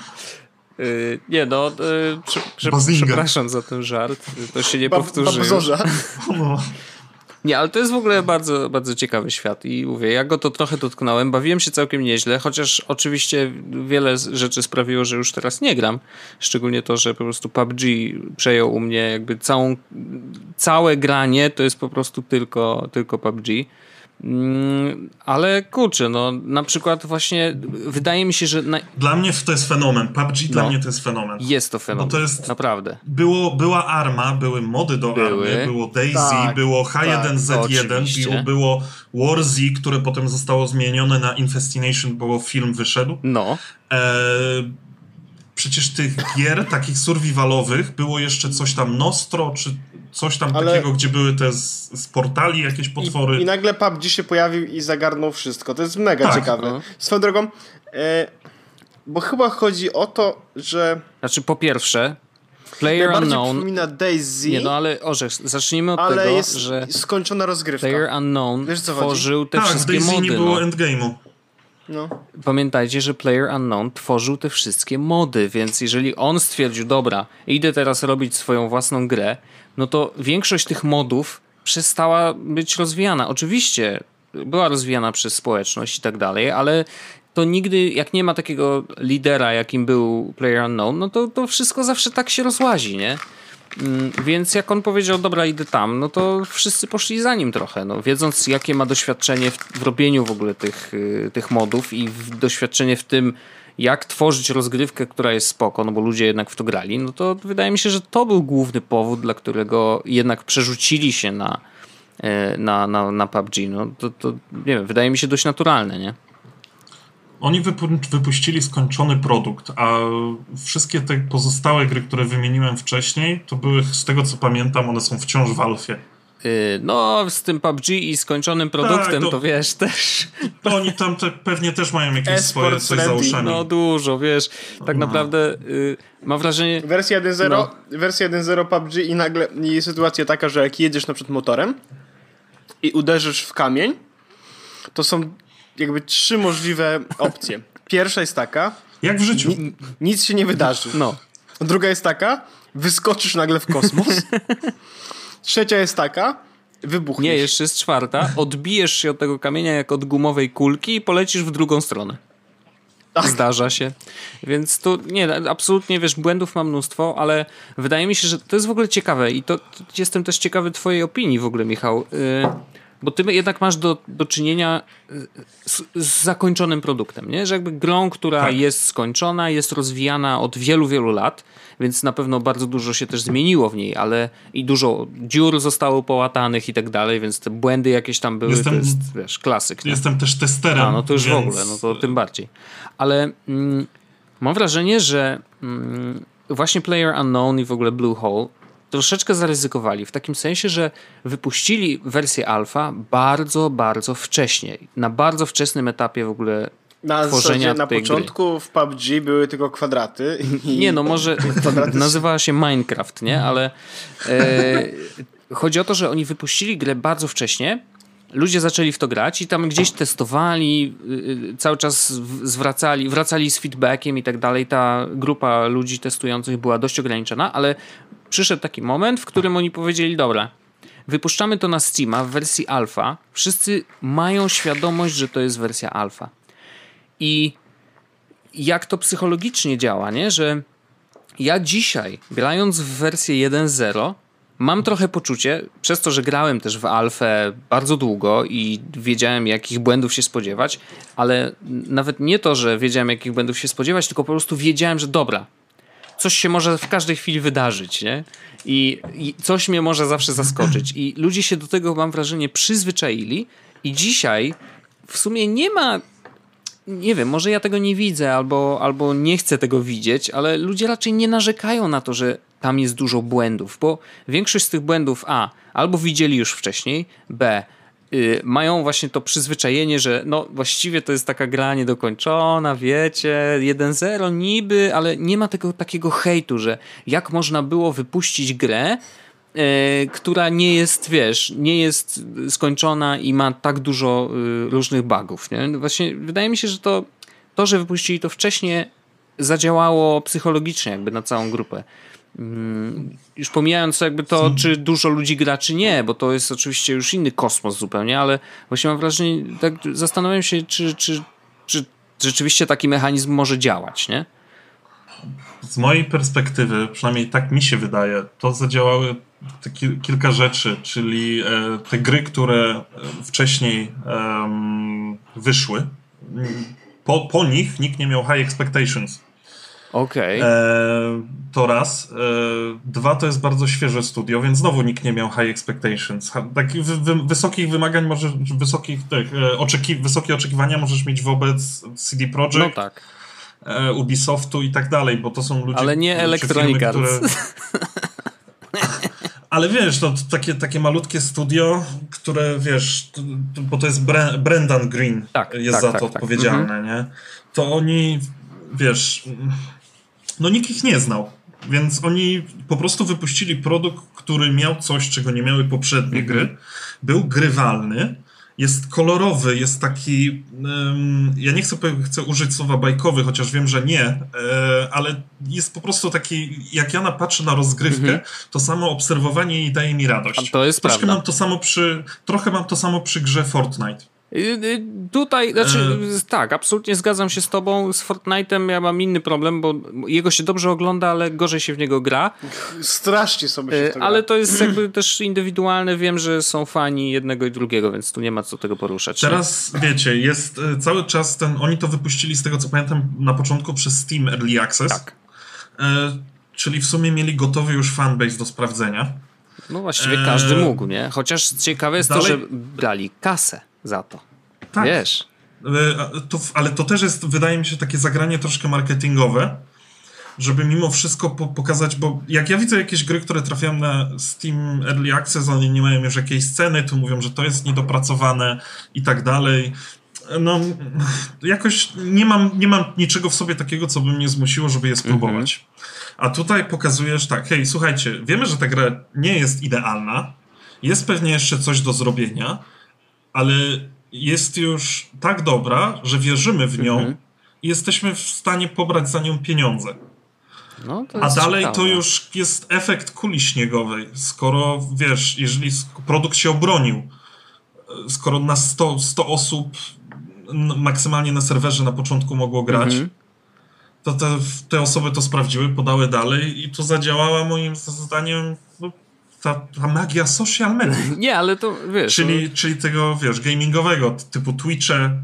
Yy, nie no, yy, Przepraszam za ten żart. To się nie powtórzy. No. Nie, ale to jest w ogóle bardzo, bardzo ciekawy świat i mówię, ja go to trochę dotknąłem, bawiłem się całkiem nieźle, chociaż oczywiście wiele rzeczy sprawiło, że już teraz nie gram. Szczególnie to, że po prostu PUBG przejął u mnie jakby całą, całe granie to jest po prostu tylko, tylko PUBG. Mm, ale kurczę, no na przykład właśnie wydaje mi się, że... Na... Dla mnie to jest fenomen. PUBG no. dla mnie to jest fenomen. Jest to fenomen, no to jest, naprawdę. Było, była Arma, były mody do były. Army, było Daisy, tak, było H1Z1, tak, było, było War Z, które potem zostało zmienione na Infestination, bo film wyszedł. No. E przecież tych gier takich survivalowych było jeszcze coś tam Nostro, czy coś tam Ale... takiego, gdzie były te z, z portali jakieś potwory. I, I, nagle PUBG się pojawił i zagarnął wszystko. To jest mega tak. ciekawe. No. Swoją drogą, e, bo chyba chodzi o to, że... Znaczy po pierwsze, Player Unknown. przypomina Daisy. Nie, no ale orzech, zacznijmy od ale tego, jest że. skończona rozgrywka. Player Unknown Wiesz, tworzył te tak, wszystkie Daisy mody. nie było no. endgame'u. No. Pamiętajcie, że Player Unknown tworzył te wszystkie mody, więc jeżeli on stwierdził, dobra, idę teraz robić swoją własną grę, no to większość tych modów przestała być rozwijana. Oczywiście była rozwijana przez społeczność i tak dalej, ale to nigdy, jak nie ma takiego lidera, jakim był Player Unknown, no to, to wszystko zawsze tak się rozłazi, nie? Mm, więc jak on powiedział, dobra, idę tam, no to wszyscy poszli za nim trochę, no, wiedząc jakie ma doświadczenie w, w robieniu w ogóle tych, y, tych modów i w, doświadczenie w tym, jak tworzyć rozgrywkę, która jest spoko, no bo ludzie jednak w to grali, no to wydaje mi się, że to był główny powód, dla którego jednak przerzucili się na, e, na, na, na PUBG. No to, to nie wiem, wydaje mi się dość naturalne, nie? Oni wypuścili skończony produkt, a wszystkie te pozostałe gry, które wymieniłem wcześniej, to były, z tego co pamiętam, one są wciąż w alfie. Y, no, z tym PUBG i skończonym tak, produktem, tak, to, to, wiesz, też. To oni tam te, pewnie też mają jakieś swoje coś za uszami. No dużo, wiesz. Tak no. naprawdę y, mam wrażenie... Wersja 1.0 no. wersja 1.0 PUBG i nagle jest sytuacja taka, że jak jedziesz na przykład motorem i uderzysz w kamień, to są jakby trzy możliwe opcje. Pierwsza jest taka... Jak w życiu. Ni nic się nie wydarzy. No. Druga jest taka, wyskoczysz nagle w kosmos. Trzecia jest taka, wybuchniesz. Nie, jeszcze jest czwarta. Odbijesz się od tego kamienia jak od gumowej kulki i polecisz w drugą stronę. Tak. Zdarza się. Więc tu nie, absolutnie wiesz, błędów mam mnóstwo, ale wydaje mi się, że to jest w ogóle ciekawe i to, to jestem też ciekawy twojej opinii w ogóle, Michał. Yy, bo ty jednak masz do, do czynienia z, z zakończonym produktem, nie? Że jakby grą, która tak. jest skończona, jest rozwijana od wielu, wielu lat więc na pewno bardzo dużo się też zmieniło w niej, ale i dużo dziur zostało połatanych i tak dalej, więc te błędy jakieś tam były, jestem, to jest, wiesz, klasyk. Nie? Jestem też testerem. A, no to już więc... w ogóle, no to tym bardziej. Ale mm, mam wrażenie, że mm, właśnie Player Unknown i w ogóle Bluehole troszeczkę zaryzykowali, w takim sensie, że wypuścili wersję alfa bardzo, bardzo wcześnie. Na bardzo wczesnym etapie w ogóle na tworzenia na początku gry. w PUBG były tylko kwadraty. Nie, no może nazywała się Minecraft, nie? Ale e, chodzi o to, że oni wypuścili grę bardzo wcześnie. Ludzie zaczęli w to grać i tam gdzieś testowali, y, cały czas zwracali, wracali z feedbackiem i tak dalej. Ta grupa ludzi testujących była dość ograniczona, ale przyszedł taki moment, w którym oni powiedzieli: Dobra, wypuszczamy to na Steama w wersji alfa. Wszyscy mają świadomość, że to jest wersja alfa i jak to psychologicznie działa, nie? Że ja dzisiaj, grając w wersję 1.0, mam trochę poczucie, przez to, że grałem też w alfę bardzo długo i wiedziałem, jakich błędów się spodziewać, ale nawet nie to, że wiedziałem, jakich błędów się spodziewać, tylko po prostu wiedziałem, że dobra, coś się może w każdej chwili wydarzyć, nie? I, I, coś mnie może zawsze zaskoczyć. I ludzie się do tego, mam wrażenie, przyzwyczaili. I dzisiaj w sumie nie ma nie wiem, może ja tego nie widzę albo, albo nie chcę tego widzieć, ale ludzie raczej nie narzekają na to, że tam jest dużo błędów, bo większość z tych błędów A albo widzieli już wcześniej, B mają właśnie to przyzwyczajenie, że no właściwie to jest taka gra niedokończona, wiecie, 1-0 niby, ale nie ma tego takiego hejtu, że jak można było wypuścić grę, E, która nie jest, wiesz, nie jest skończona i ma tak dużo y, różnych bugów. Nie? Właśnie wydaje mi się, że to, to, że wypuścili to wcześniej, zadziałało psychologicznie jakby na całą grupę. Mm, już pomijając jakby to, czy dużo ludzi gra, czy nie, bo to jest oczywiście już inny kosmos zupełnie, ale właśnie mam wrażenie, tak zastanawiam się, czy, czy, czy rzeczywiście taki mechanizm może działać, nie? Z mojej perspektywy, przynajmniej tak mi się wydaje, to zadziałały kilka rzeczy, czyli e, te gry, które e, wcześniej wyszły, po, po nich nikt nie miał high expectations. Okej. Okay. E, to raz. E, dwa to jest bardzo świeże studio, więc znowu nikt nie miał high expectations. Takich wy, wysokich wymagań, możesz, wysokich, tak, oczeki, wysokie oczekiwania możesz mieć wobec CD Projekt. No tak. E, Ubisoftu i tak dalej, bo to są ludzie. Ale nie Electronic Arts. Które... Ale wiesz, to takie, takie malutkie studio, które wiesz, bo to jest Brendan Green tak, jest tak, za tak, to tak. odpowiedzialne, mhm. nie? To oni, wiesz, no nikt ich nie znał. Więc oni po prostu wypuścili produkt, który miał coś, czego nie miały poprzednie mhm. gry. Był grywalny, jest kolorowy, jest taki. Um, ja nie chcę, chcę użyć słowa bajkowy, chociaż wiem, że nie, e, ale jest po prostu taki. Jak ja patrzę na rozgrywkę, mm -hmm. to samo obserwowanie jej daje mi radość. A to jest Troszkę prawda. Mam to samo przy, trochę mam to samo przy grze Fortnite. Y, y, tutaj, znaczy, e... tak, absolutnie zgadzam się z tobą. Z Fortnite'em ja mam inny problem, bo jego się dobrze ogląda, ale gorzej się w niego gra. Strasznie sobie się w to Ale to jest jakby też indywidualne. Wiem, że są fani jednego i drugiego, więc tu nie ma co tego poruszać. Teraz nie? wiecie, jest cały czas ten, oni to wypuścili z tego co pamiętam na początku przez Steam Early Access. Tak. E, czyli w sumie mieli gotowy już fanbase do sprawdzenia. No właściwie każdy mógł, nie? Chociaż ciekawe jest Dalej... to, że brali kasę za to. Tak. Wiesz. E, to, ale to też jest, wydaje mi się, takie zagranie troszkę marketingowe, żeby mimo wszystko po, pokazać, bo jak ja widzę jakieś gry, które trafiają na Steam Early Access, one nie mają już jakiejś sceny, to mówią, że to jest niedopracowane i tak dalej. No, jakoś nie mam, nie mam niczego w sobie takiego, co by mnie zmusiło, żeby je spróbować. -hmm. A tutaj pokazujesz tak, hej, słuchajcie, wiemy, że ta gra nie jest idealna, jest pewnie jeszcze coś do zrobienia, ale jest już tak dobra, że wierzymy w nią mhm. i jesteśmy w stanie pobrać za nią pieniądze. No, A dalej ciekawe. to już jest efekt kuli śniegowej. Skoro wiesz, jeżeli produkt się obronił, skoro na 100, 100 osób maksymalnie na serwerze na początku mogło grać, mhm. to te, te osoby to sprawdziły, podały dalej i to zadziałała moim zdaniem ta, ta magia social media. Nie, ale to wiesz. Czyli, no... czyli tego, wiesz, gamingowego, typu Twitche,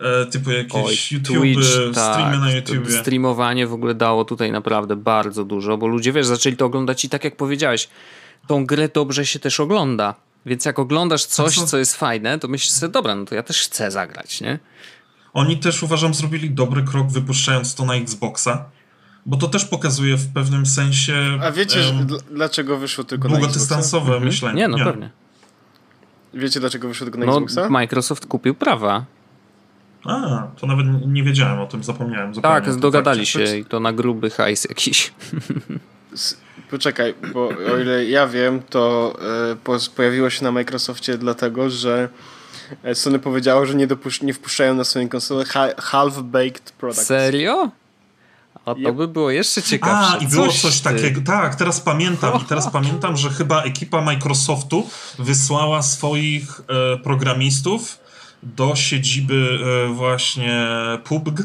e, typu jakieś Oj, YouTube, Twitch, streamy tak, na YouTube. Streamowanie w ogóle dało tutaj naprawdę bardzo dużo, bo ludzie, wiesz, zaczęli to oglądać i tak jak powiedziałeś, tą grę dobrze się też ogląda. Więc jak oglądasz coś, co jest fajne, to myślisz sobie, dobra, no to ja też chcę zagrać, nie? Oni też uważam zrobili dobry krok wypuszczając to na Xboxa bo to też pokazuje w pewnym sensie. A wiecie, um, dlaczego wyszło tylko na Xboxa? Długodystansowe mhm. myślenie. Nie, no nie. pewnie. Wiecie, dlaczego wyszło tylko na no, Xboxa? Microsoft kupił prawa. A, to nawet nie wiedziałem o tym, zapomniałem. tak, dogadali się i to na gruby hajs jakiś. Poczekaj, bo o ile ja wiem, to e, pojawiło się na Microsoftie dlatego, że e, Sony powiedziało, że nie, nie wpuszczają na swoje konsole half-baked products. Serio? A to by było jeszcze ciekawsze. A, i było coś, coś takiego. Tak, teraz pamiętam. I teraz pamiętam, że chyba ekipa Microsoftu wysłała swoich e, programistów do siedziby e, właśnie PUBG.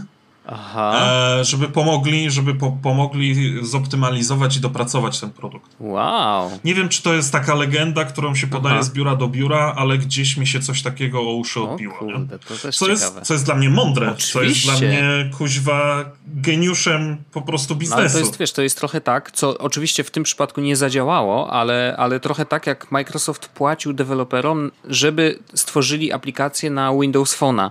E, żeby pomogli, żeby po, pomogli zoptymalizować i dopracować ten produkt. Wow. Nie wiem, czy to jest taka legenda, którą się podaje Aha. z biura do biura, ale gdzieś mi się coś takiego o uszy odbiło. O kurde, to też co, jest, co jest dla mnie mądre, Oczywiście. co jest dla mnie kuźwa geniuszem po prostu biznesu. No, ale to jest, wiesz, to jest trochę tak, co oczywiście w tym przypadku nie zadziałało, ale, ale trochę tak jak Microsoft płacił deweloperom, żeby stworzyli aplikację na Windows Phone'a.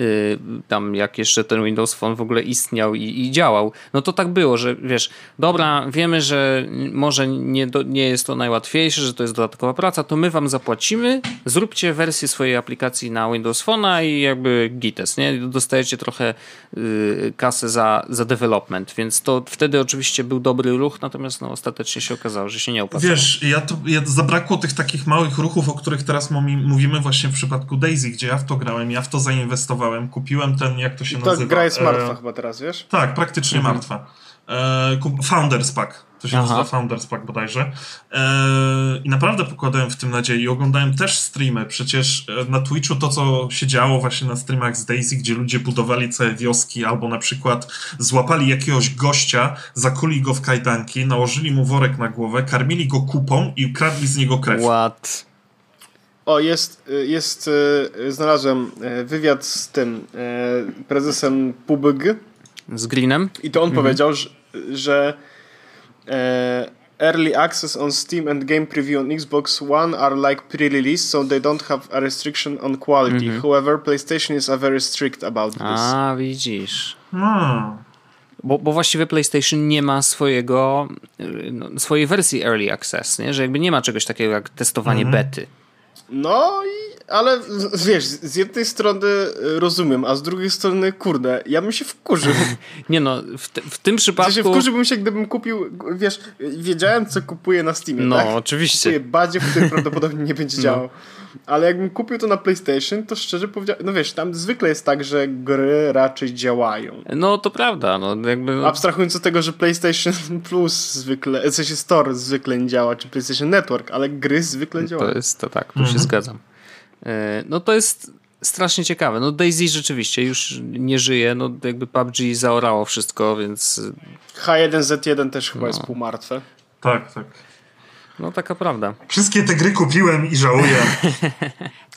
Y, tam jak jeszcze ten Windows Phone w ogóle istniał i, i, działał, no to tak było, że wiesz, dobra, wiemy, że może nie, do, nie jest to najłatwiejsze, że to jest dodatkowa praca, to my wam zapłacimy, zróbcie wersję swojej aplikacji na Windows Phone'a i jakby gites, nie? Dostajecie trochę y, kasę za, za development, więc to wtedy oczywiście był dobry ruch, natomiast no, ostatecznie się okazało, że się nie opłacało. Wiesz, ja to, ja zabrakło tych takich małych ruchów, o których teraz mówimy właśnie w przypadku Daisy, gdzie ja w to grałem, ja w to zainwestowałem kupiłem ten, jak to się I nazywa? gra jest martwa e... chyba teraz, wiesz? Tak, praktycznie mhm. martwa. E... Founders Pack. To się Aha. nazywa Founders Pack bodajże. Eee, I naprawdę pokładałem w tym nadzieję i oglądałem też streamy. Przecież e, na Twitchu to, co się działo właśnie na streamach z Daisy, gdzie ludzie budowali całe wioski albo na przykład złapali jakiegoś gościa, zakuli go w kajdanki, nałożyli mu worek na głowę, karmili go kupą i ukradli z niego krew. What? O, jest, jest, e, znalazłem e, wywiad z tym prezesem PUBG. Z Greenem? I to on mhm. powiedział, że, że early access on Steam and game preview on Xbox One are like pre-release, so they don't have a restriction on quality. Mm -hmm. However, PlayStation is a very strict about this. A, widzisz. Hmm. Bo, bo właściwie PlayStation nie ma swojego, no, swojej wersji Early Access, nie? że jakby nie ma czegoś takiego jak testowanie mm -hmm. bety. No i ale wiesz, z jednej strony rozumiem, a z drugiej strony, kurde, ja bym się wkurzył. Nie no, w, te, w tym przypadku... W sensie wkurzyłbym się, gdybym kupił, wiesz, wiedziałem, co kupuję na Steamie, No, tak? oczywiście. Kupuję badzie, w którym prawdopodobnie nie będzie no. Ale jakbym kupił to na PlayStation, to szczerze powiedziałem, no wiesz, tam zwykle jest tak, że gry raczej działają. No to prawda, no jakby... Abstrahując od tego, że PlayStation Plus zwykle, w sensie Store zwykle nie działa, czy PlayStation Network, ale gry zwykle działają. To jest, to tak, tu mhm. się zgadzam. E, no to jest strasznie ciekawe. No Daisy rzeczywiście już nie żyje, no jakby PUBG zaorało wszystko, więc... H1Z1 też chyba no. jest półmartwe. Tak, tak. No taka prawda. Wszystkie te gry kupiłem i żałuję.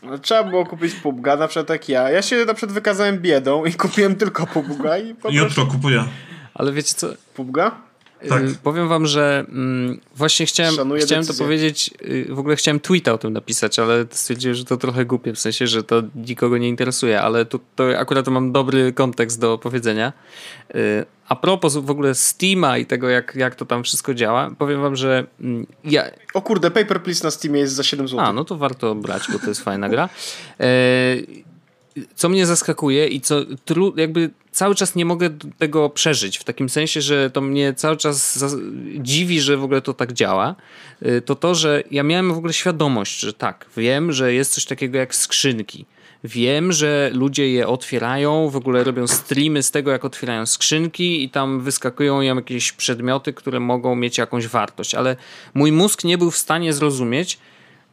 No, trzeba było kupić PUBG'a, na przykład tak ja. Ja się na przykład wykazałem biedą i kupiłem tylko PUBG'a i Jutro kupuję. Ale wiecie co? PUBG'a? Tak. Y, powiem wam, że mm, właśnie chciałem, chciałem to powiedzieć, y, w ogóle chciałem tweeta o tym napisać, ale stwierdziłem, że to trochę głupie, w sensie, że to nikogo nie interesuje, ale tu, to akurat mam dobry kontekst do powiedzenia. Y, a propos w ogóle Steama i tego, jak, jak to tam wszystko działa, powiem wam, że mm, ja... O kurde, Paper Please na Steamie jest za 7 zł. A, no to warto brać, bo to jest fajna gra. E, co mnie zaskakuje i co tru, jakby cały czas nie mogę tego przeżyć, w takim sensie, że to mnie cały czas dziwi, że w ogóle to tak działa, y, to to, że ja miałem w ogóle świadomość, że tak, wiem, że jest coś takiego jak skrzynki. Wiem, że ludzie je otwierają, w ogóle robią streamy z tego, jak otwierają skrzynki i tam wyskakują im jakieś przedmioty, które mogą mieć jakąś wartość, ale mój mózg nie był w stanie zrozumieć,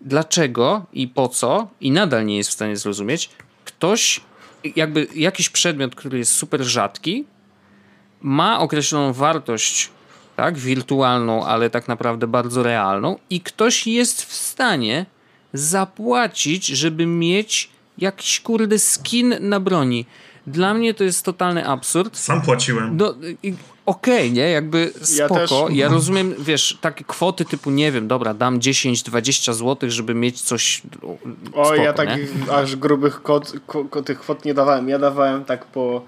dlaczego i po co, i nadal nie jest w stanie zrozumieć, ktoś, jakby jakiś przedmiot, który jest super rzadki, ma określoną wartość, tak, wirtualną, ale tak naprawdę bardzo realną, i ktoś jest w stanie zapłacić, żeby mieć jakiś kurde skin na broni. Dla mnie to jest totalny absurd. Sam płaciłem. No, okej, okay, nie? Jakby spoko. Ja, ja, rozumiem, wiesz, takie kwoty typu, nie wiem, dobra, dam 10-20 zł, żeby mieć coś O, spoko, ja tak aż grubych kot, ko, tych kwot nie dawałem. Ja dawałem tak po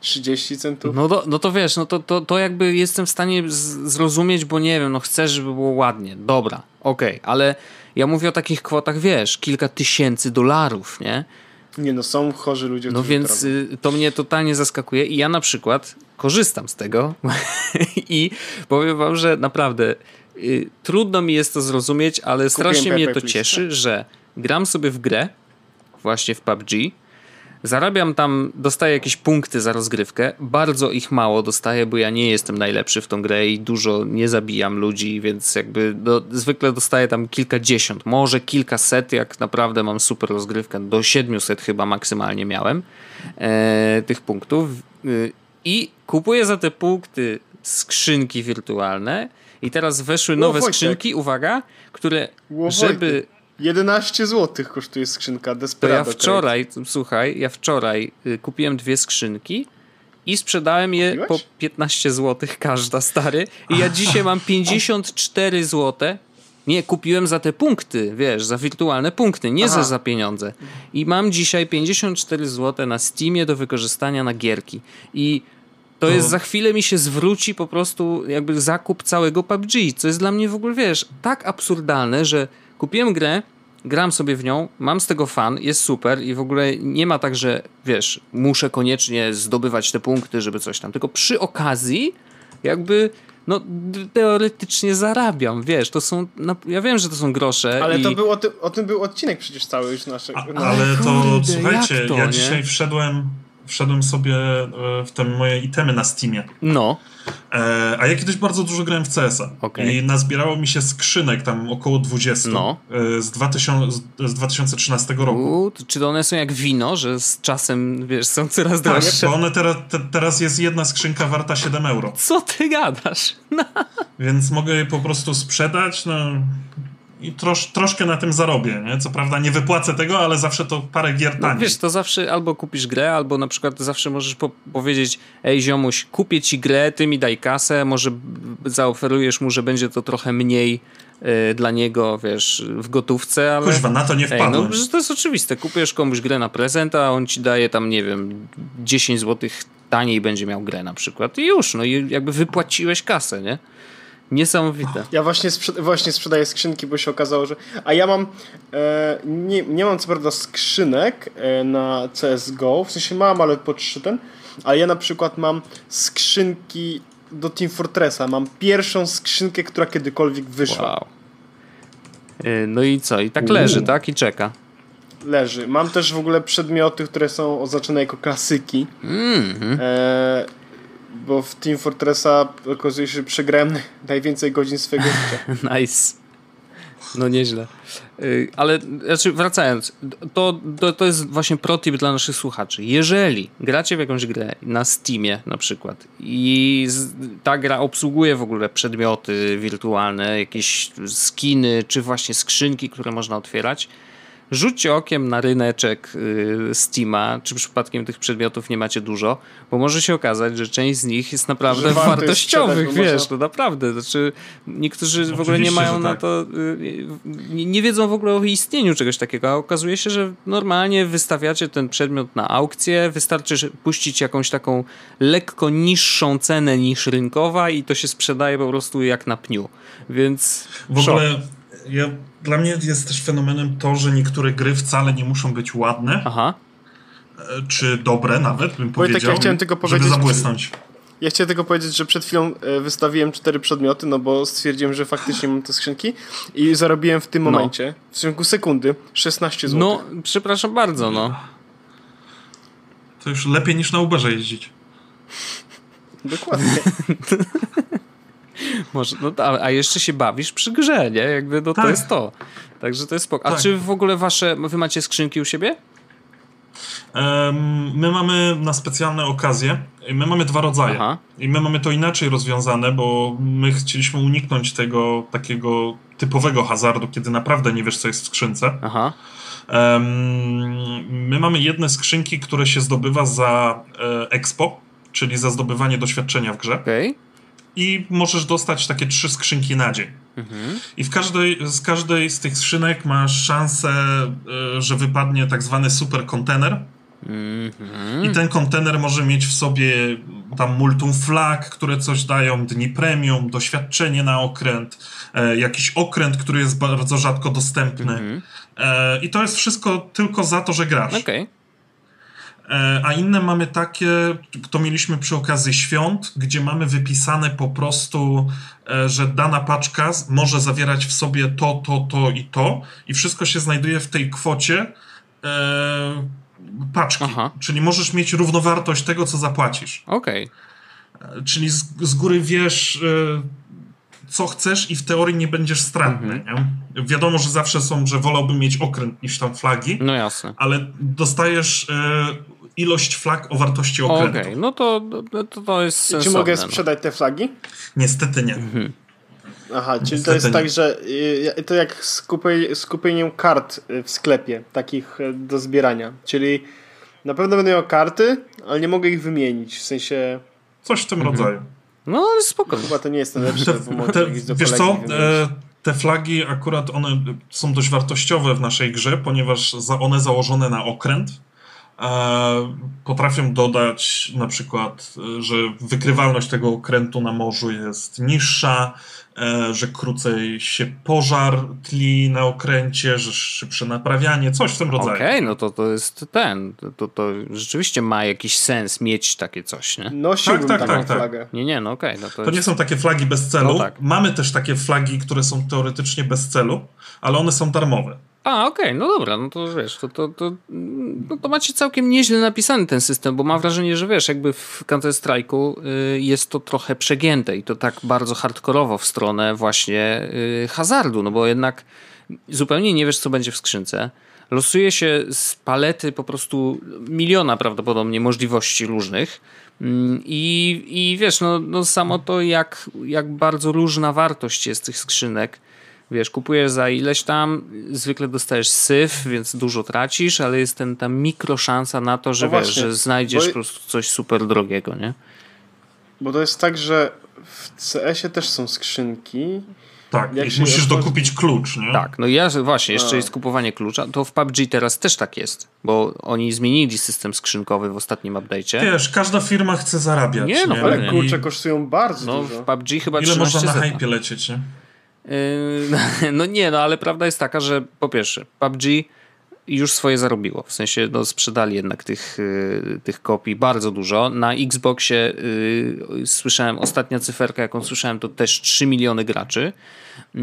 30 centów. No to, no to wiesz, no to, to, to jakby jestem w stanie zrozumieć, bo nie wiem, no chcę, żeby było ładnie. Dobra, okej, okay, ale ja mówię o takich kwotach, wiesz, kilka tysięcy dolarów, nie? Nie no, są chorzy ludzie. No więc to, y, to mnie totalnie zaskakuje i ja na przykład korzystam z tego i powiem wam, że naprawdę y, trudno mi jest to zrozumieć, ale strasznie mnie to cieszy, że gram sobie w grę, właśnie w PUBG, Zarabiam tam, dostaję jakieś punkty za rozgrywkę. Bardzo ich mało dostaję, bo ja nie jestem najlepszy w tą grę i dużo nie zabijam ludzi, więc jakby do, zwykle dostaję tam kilkadziesiąt, może kilkaset, jak naprawdę mam super rozgrywkę. Do 700 chyba maksymalnie miałem e, tych punktów. E, I kupuję za te punkty skrzynki wirtualne. I teraz weszły nowe skrzynki, uwaga, które, żeby 11 zł kosztuje skrzynka Desperado. To ja wczoraj, słuchaj, ja wczoraj y, kupiłem dwie skrzynki i sprzedałem je Kupiłeś? po 15 zł każda, stary. I ja dzisiaj mam 54 zł. Nie, kupiłem za te punkty, wiesz, za wirtualne punkty, nie za, za pieniądze. I mam dzisiaj 54 zł na Steamie do wykorzystania na gierki. I to jest, za chwilę mi się zwróci po prostu jakby zakup całego PUBG, co jest dla mnie w ogóle, wiesz, tak absurdalne, że Kupiłem grę, gram sobie w nią, mam z tego fan, jest super i w ogóle nie ma tak, że wiesz, muszę koniecznie zdobywać te punkty, żeby coś tam, tylko przy okazji jakby no teoretycznie zarabiam, wiesz, to są, no, ja wiem, że to są grosze. Ale i... to był o, ty, o, tym był odcinek przecież cały już naszego. No. Ale to, Kurde, słuchajcie, to, ja nie? dzisiaj wszedłem, wszedłem sobie e, w te moje itemy na Steamie. No. E, a ja kiedyś bardzo dużo grałem w CS-a. Okay. I nazbierało mi się skrzynek tam około 20 no. e, z, 2000, z 2013 roku. U, czy one są jak wino, że z czasem, wiesz, są coraz tak, droższe? Tak, bo one teraz, te, teraz jest jedna skrzynka warta 7 euro. Co ty gadasz? No. Więc mogę je po prostu sprzedać, no i trosz, troszkę na tym zarobię, nie? Co prawda nie wypłacę tego, ale zawsze to parę gier taniej. No, wiesz, to zawsze albo kupisz grę, albo na przykład zawsze możesz po powiedzieć ej ziomuś, kupię ci grę, ty mi daj kasę, może zaoferujesz mu, że będzie to trochę mniej y, dla niego, wiesz, w gotówce, ale... Kuźwa, na to nie wpadłem. Ej, no to jest oczywiste, kupujesz komuś grę na prezent, a on ci daje tam, nie wiem, 10 zł taniej będzie miał grę na przykład i już, no i jakby wypłaciłeś kasę, nie? Niesamowite. Ja właśnie, właśnie sprzedaję skrzynki, bo się okazało, że. A ja mam. E, nie, nie mam co prawda skrzynek e, na CSGO, w sensie mam, ale po trzy ten. Ale ja na przykład mam skrzynki do Team Fortressa. Mam pierwszą skrzynkę, która kiedykolwiek wyszła. Wow. E, no i co? I tak leży, tak? I czeka. Leży. Mam też w ogóle przedmioty, które są oznaczone jako klasyki. Mm -hmm. Bo w Team Fortressa okazuje się, że przegrałem najwięcej godzin swojego życia. nice. No nieźle. Y, ale znaczy wracając, to, to, to jest właśnie protip dla naszych słuchaczy. Jeżeli gracie w jakąś grę na Steamie na przykład i ta gra obsługuje w ogóle przedmioty wirtualne, jakieś skiny, czy właśnie skrzynki, które można otwierać, rzućcie okiem na ryneczek y, Steama, czy przypadkiem tych przedmiotów nie macie dużo, bo może się okazać, że część z nich jest naprawdę wartościowych, wiesz, można... to naprawdę. Znaczy, niektórzy w ogóle nie mają na tak. to, y, nie, nie, wiedzą w ogóle o istnieniu czegoś takiego, a okazuje się, że normalnie wystawiacie ten przedmiot na aukcję, wystarczy puścić jakąś taką lekko niższą cenę niż rynkowa i to się sprzedaje po prostu jak na pniu. Więc w ogóle ja, dla mnie jest też fenomenem to, że niektóre gry wcale nie muszą być ładne. Aha. E, czy dobre nawet, bym powiedział. Ja chciałem tylko powiedzieć, żeby zabłysnąć. Ja chciałem tylko powiedzieć, że przed chwilą e, wystawiłem cztery przedmioty, no bo stwierdziłem, że faktycznie mam te skrzynki i zarobiłem w tym no. momencie, w ciągu sekundy, 16 zł. No, przepraszam bardzo, no. To już lepiej niż na Uberze jeździć. Dokładnie. Może, no, a, a, jeszcze się bawisz przy grze, nie? Jakby no, tak. to jest to. Także to jest spoko. A tak. czy w ogóle wasze, wy macie skrzynki u siebie? Um, my mamy na specjalne okazje, my mamy dwa rodzaje. Aha. I my mamy to inaczej rozwiązane, bo my chcieliśmy uniknąć tego takiego typowego hazardu, kiedy naprawdę nie wiesz, co jest w skrzynce. Aha. Um, my mamy jedne skrzynki, które się zdobywa za e, expo, czyli za zdobywanie doświadczenia w grze. Okay i możesz dostać takie trzy skrzynki na dzień. Mhm. I w każdej, z każdej z tych skrzynek masz szansę, e, że wypadnie tak zwany super kontener. Mhm. I ten kontener może mieć w sobie tam multum flag, które coś dają, dni premium, doświadczenie na okręt, e, jakiś okręt, który jest bardzo rzadko dostępny. Mhm. E, I to jest wszystko tylko za to, że grasz. Okay. E, a inne mamy takie, to mieliśmy przy okazji świąt, gdzie mamy wypisane po prostu, e, że dana paczka może zawierać w sobie to, to, to i to i wszystko się znajduje w tej kwocie e, paczki. Aha. Czyli możesz mieć równowartość tego, co zapłacisz. Okej. Okay. Czyli z, z, góry wiesz, co chcesz i w teorii nie będziesz stratny. Mhm. Nie? Wiadomo, że zawsze są, że wolałbym mieć okręt niż tam flagi. No jasne. Ale dostajesz ilość flag o wartości okrętu. Okej, okay, no to, to, to jest sensowne. Czy mogę no. sprzedać te flagi? Niestety nie. Mhm. Aha, czyli Niestety to jest nie. tak, że y, to jak z kupieniem kart y, w sklepie, takich y, do zbierania. Czyli na pewno będę miał karty, ale nie mogę ich wymienić, w sensie... Coś w tym mhm. rodzaju. No, ale spoko. Chyba to nie jest najlepsze, te, te, Wiesz co, e, te flagi akurat one są dość wartościowe w naszej grze, ponieważ one założone na okręt, Potrafią dodać na przykład, że wykrywalność tego okrętu na morzu jest niższa, e, że krócej się pożar tli na okręcie, że szybsze naprawianie, coś w tym rodzaju. Okej, okay, no to to jest ten, to, to rzeczywiście ma jakiś sens mieć takie coś, nie? Nosiłbym tak, tak, taką tak, tak. flagę. Nie, nie, no okej. Okay, no to, to jest... nie są takie flagi bez celu. No tak. Mamy też takie flagi, które są teoretycznie bez celu, ale one są darmowe. A, okej, okay, no dobra, no to wiesz, to, to, to no to macie całkiem nieźle napisany ten system, bo mam wrażenie, że wiesz, jakby w Counter Strike'u y, jest to trochę przegięte i to tak bardzo hardkorowo w stronę właśnie y, hazardu, no bo jednak zupełnie nie wiesz, co będzie w skrzynce. Losuje się z palety po prostu miliona prawdopodobnie możliwości różnych. Mm, I, i wiesz, no, no samo to, jak, jak bardzo różna wartość jest tych skrzynek wiesz, kupujesz za ileś tam, zwykle dostajesz syf, więc dużo tracisz, ale jest ten, ta mikroszansa na to, że no wiesz, że znajdziesz bo... po prostu coś super drogiego, nie? Bo to jest tak, że w CS-ie też są skrzynki. Tak, jak musisz dokupić klucz, nie? Tak, no ja właśnie, jeszcze A. jest kupowanie klucza. To w PUBG teraz też tak jest, bo oni zmienili system skrzynkowy w ostatnim update'cie. Wiesz, każda firma chce zarabiać. Nie, no nie? ale klucze kosztują bardzo no, dużo. w PUBG chyba Ile można na hypie lecieć, nie? Yy, no nie, no ale prawda jest taka, że po pierwsze, PUBG już swoje zarobiło. W sensie no, sprzedali jednak tych, yy, tych kopii bardzo dużo. Na Xboxie yy, słyszałem, ostatnia cyferka, jaką słyszałem, to też 3 miliony graczy. Yy,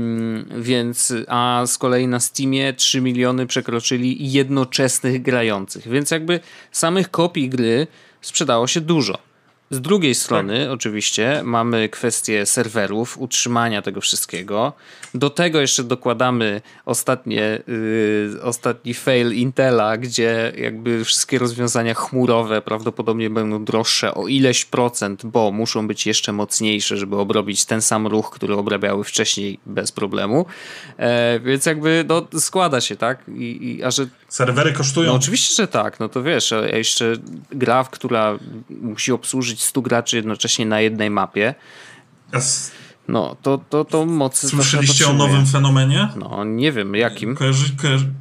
więc, a z kolei na Steamie 3 miliony przekroczyli jednoczesnych grających. Więc jakby samych kopii gry sprzedało się dużo. Z drugiej strony, tak. oczywiście, mamy kwestię serwerów, utrzymania tego wszystkiego. Do tego jeszcze dokładamy ostatnie, yy, ostatni fail Intela, gdzie jakby wszystkie rozwiązania chmurowe prawdopodobnie będą droższe o ileś procent, bo muszą być jeszcze mocniejsze, żeby obrobić ten sam ruch, który obrabiały wcześniej bez problemu. E, więc jakby no, składa się, tak? I, i, a że Serwery kosztują. No oczywiście, że tak, no to wiesz, a jeszcze gra, która musi obsłużyć 100 graczy jednocześnie na jednej mapie. Yes. No, to, to, to mocy. Słyszeliście o nowym fenomenie? No, nie wiem, jakim. Kojarzy,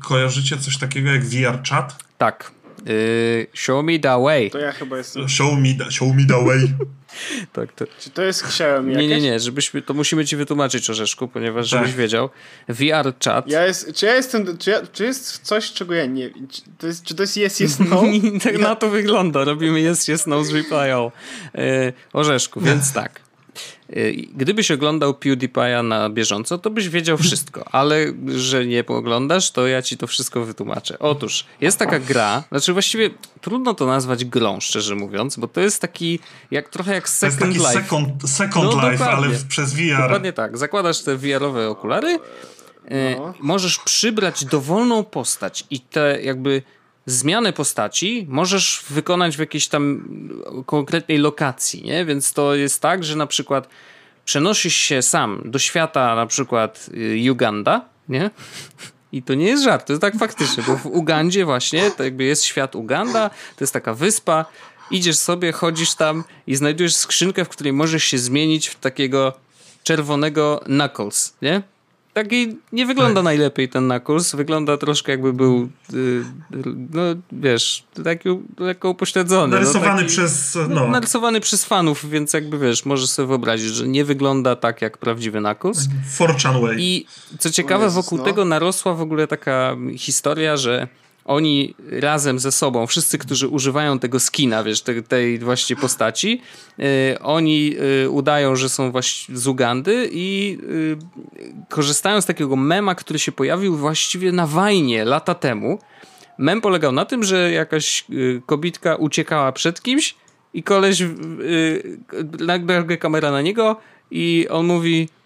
kojarzycie coś takiego jak VR chat? Tak. Yy, show me the way. To ja chyba jestem. Show me the, show me the way. tak, to... Czy to jest Xiaomi Nie, nie, nie, żebyśmy, to musimy ci wytłumaczyć Orzeszku, ponieważ tak. żebyś wiedział. VR chat. Ja jest, czy ja jestem, czy, ja, czy jest coś, czego ja nie czy to jest, czy to jest yes, yes, no? tak ja... na to wygląda. Robimy yes, yes, no z reply all. Yy, Orzeszku, więc tak. Y, gdybyś oglądał PewDiePie'a na bieżąco, to byś wiedział wszystko, ale że nie oglądasz, to ja ci to wszystko wytłumaczę. Otóż, jest taka gra, znaczy właściwie trudno to nazwać grą, szczerze mówiąc, bo to jest taki, jak trochę jak Second to jest taki Life. Second, second no, Life, ale przez VR. Dokładnie tak. Zakładasz te VR-owe okulary, y, no. możesz przybrać dowolną postać i te jakby zmianę postaci możesz wykonać w jakiejś tam konkretnej lokacji, nie? Więc to jest tak, że na przykład przenosisz się sam do świata na przykład y, Uganda, nie? I to nie jest żart, to jest tak faktycznie, bo w Ugandzie właśnie to jakby jest świat Uganda, to jest taka wyspa, idziesz sobie, chodzisz tam i znajdujesz skrzynkę, w której możesz się zmienić w takiego czerwonego Knuckles, nie? Taki nie wygląda tak. najlepiej ten nakurs. Wygląda troszkę jakby był, yy, no wiesz, taki lekko upośledzony. Narysowany no, taki, przez, no. no. Narysowany przez fanów, więc jakby wiesz, możesz sobie wyobrazić, że nie wygląda tak jak prawdziwy nakurs. Fortune Way. I co ciekawe, Jezus, wokół no. tego narosła w ogóle taka historia, że oni razem ze sobą, wszyscy, którzy używają tego skina, wiesz, tej, tej właśnie postaci, yy, oni yy, udają, że są właśnie z Ugandy i yy, korzystają z takiego mema, który się pojawił właściwie na wajnie lata temu. Mem polegał na tym, że jakaś y, kobitka uciekała przed kimś i koleś, y, nagle kamera na niego i on mówi y,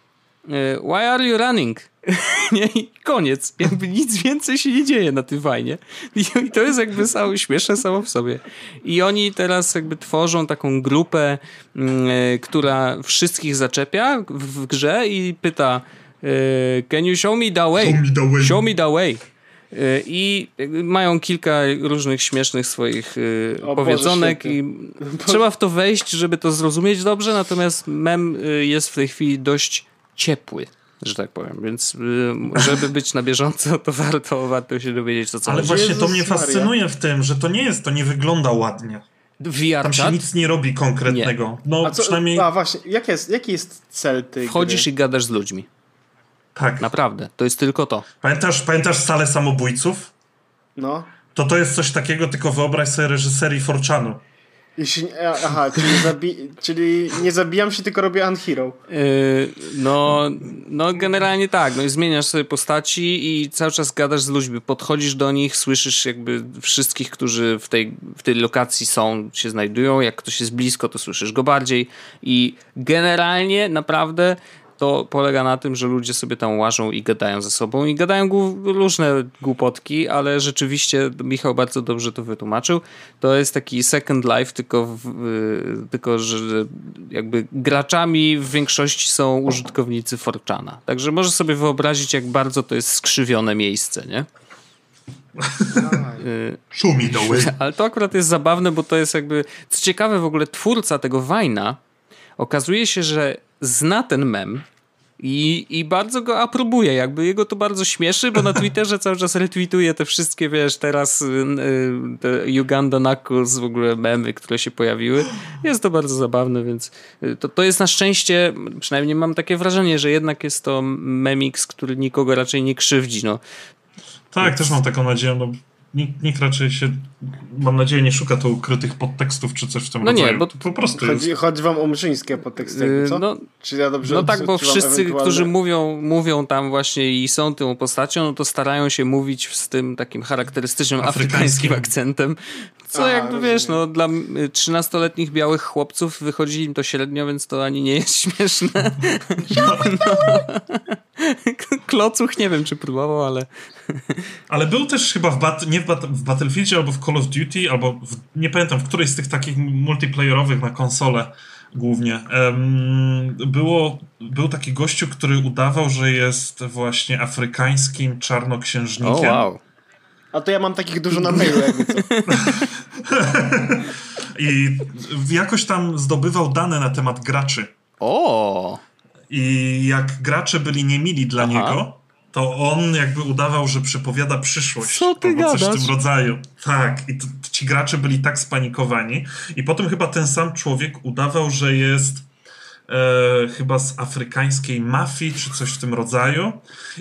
why are you running? nie? I koniec. Jakby nic więcej się nie dzieje na tym fajnie. I, to jest jakby samo, śmieszne samo w sobie. I oni teraz jakby tworzą taką grupę, mm, e, która wszystkich zaczepia w, w grze i pyta e, can you show me the way? Show me the way. Show me the way. E, I mają kilka różnych śmiesznych swoich o, powiedzonek Boże, i trzeba w to wejść, żeby to zrozumieć dobrze, natomiast mem jest w tej chwili dość ciepły że tak powiem. Więc y, żeby być na bieżąco, to warto, warto się dowiedzieć, co co Ale właśnie Jezus to mnie fascynuje Maria. w tym, że to nie jest, to nie wygląda ładnie. VR Tam się nic nie robi konkretnego. Nie. No a co, przynajmniej... A właśnie, jaki jest, jaki jest cel tej Wchodzisz gry? i gadasz z ludźmi. Tak. Naprawdę. To jest tylko to. Pamiętasz, pamiętasz salę samobójców? No. To to jest coś takiego, tylko wyobraź sobie reżyserii Forczanu. Jeśli, aha, czyli, zabi czyli nie zabijam się, tylko robię unhero. Yy, no, no generalnie tak, no i zmieniasz sobie postaci i cały czas gadasz z ludźmi, podchodzisz do nich, słyszysz jakby wszystkich, którzy w tej, w tej lokacji są, się znajdują, jak ktoś jest blisko, to słyszysz go bardziej. I generalnie naprawdę to polega na tym, że ludzie sobie tam łażą i gadają ze sobą i gadają różne głupotki, ale rzeczywiście Michał bardzo dobrze to wytłumaczył. To jest taki Second Life, tylko, w, y, tylko że jakby graczami w większości są użytkownicy Forczana. Także możesz sobie wyobrazić, jak bardzo to jest skrzywione miejsce, nie? Szumi doły. Ale to akurat jest zabawne, bo to jest jakby. Co ciekawe, w ogóle twórca tego Wajna okazuje się, że zna ten mem i, i bardzo go aprobuje, jakby jego to bardzo śmieszy, bo na Twitterze cały czas retweetuje te wszystkie, wiesz, teraz y, y, te Uganda Knuckles, w ogóle memy, które się pojawiły. Jest to bardzo zabawne, więc y, to, to jest na szczęście, przynajmniej mam takie wrażenie, że jednak jest to memix, który nikogo raczej nie krzywdzi, no. Tak, więc... też mam taką nadzieję, no nikt, nikt raczej się, mam nadzieję, nie szuka tu ukrytych podtekstów czy coś w tym no rodzaju. Nie, bo po prostu chodzi, jest... chodzi wam o murzyńskie podteksty, co? No, czy ja dobrze No tak, bo wszyscy, ewentualne... którzy mówią, mówią tam właśnie i są tą postacią, no to starają się mówić z tym takim charakterystycznym afrykańskim, afrykańskim akcentem, co A, jakby rozumiem. wiesz, no dla 13-letnich białych chłopców wychodzi im to średnio, więc to ani nie jest śmieszne. No. Klocuch nie wiem, czy próbował, ale... ale był też chyba w, bat nie w, bat w Battlefieldzie, albo w Call of Duty, albo w, nie pamiętam, w którejś z tych takich multiplayerowych na konsolę głównie. Um, było, był taki gościu, który udawał, że jest właśnie afrykańskim czarnoksiężnikiem. Oh, wow. A to ja mam takich dużo na mailu, jakby co. I jakoś tam zdobywał dane na temat graczy. O! I jak gracze byli niemili dla Aha. niego, to on jakby udawał, że przepowiada przyszłość. Co ty albo coś w tym rodzaju. Tak, i to, ci gracze byli tak spanikowani. I potem chyba ten sam człowiek udawał, że jest e, chyba z afrykańskiej mafii, czy coś w tym rodzaju.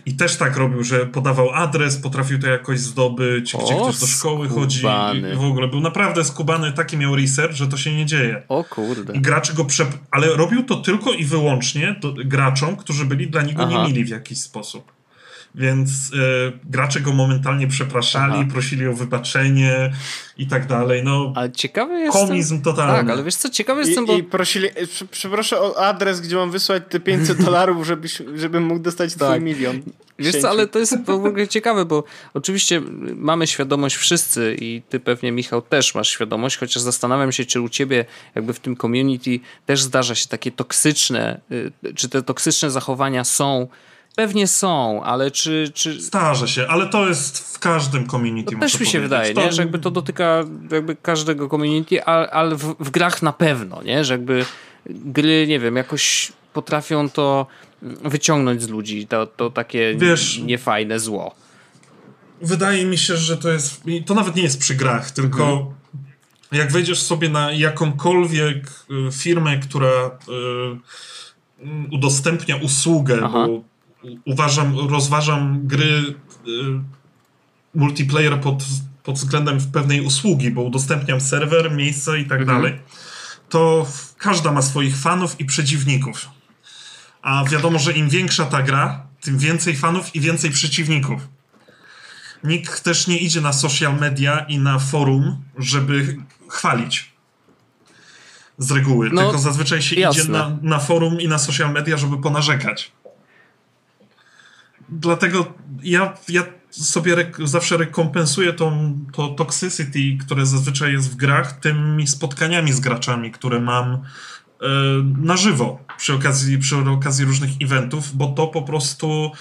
I też tak robił, że podawał adres, potrafił to jakoś zdobyć, gdzie o, ktoś do szkoły skubany. chodzi. W ogóle był naprawdę skubany, taki miał research, że to się nie dzieje. O kurde. I gracze go prze... Ale robił to tylko i wyłącznie do, graczom, którzy byli dla niego Aha. niemili w jakiś sposób więc y, gracze go momentalnie przepraszali, Aha. prosili o wybaczenie i tak dalej. No, ale ciekawy jest. Komizm totalny. Tak, ale wiesz co, ciekawy jestem, I, bo... I prosili, przeproszę o adres, gdzie mam wysłać te 500 dolarów, żebyś, żebym mógł dostać tak. twój milion. Wiesz co, ale to jest w ogóle ciekawe, bo oczywiście mamy świadomość wszyscy i ty pewnie, Michał, też masz świadomość, chociaż zastanawiam się, czy u ciebie jakby w tym community też zdarza się takie toksyczne, y, czy te toksyczne zachowania są Pewnie są, ale czy, czy... Zdarza się, ale to jest w każdym community. To też mi się wydaje, to... nie? że jakby to dotyka jakby każdego community, ale, ale w, w, grach na pewno, nie? że jakby gry, nie wiem, jakoś potrafią to wyciągnąć z ludzi, to, to takie Wiesz, niefajne zło. Wydaje mi się, że to jest, to nawet nie jest przy grach, tylko mhm. jak wejdziesz sobie na jakąkolwiek y, firmę, która y, udostępnia usługę, Aha. bo uważam, rozważam gry y, multiplayer pod, pod względem pewnej usługi, bo udostępniam serwer, miejsce i tak mhm. dalej, to każda ma swoich fanów i przeciwników. A wiadomo, że im większa ta gra, tym więcej fanów i więcej przeciwników. Nikt też nie idzie na social media i na forum, żeby chwalić. Z reguły. No, Tylko zazwyczaj się jasne. idzie na, na forum i na social media, żeby ponarzekać dlatego ja, ja sobie re zawsze rekompensuję tą, to toxicity, które zazwyczaj jest w grach, tymi spotkaniami z graczami, które mam e, na żywo przy okazji, przy okazji różnych eventów, bo to po prostu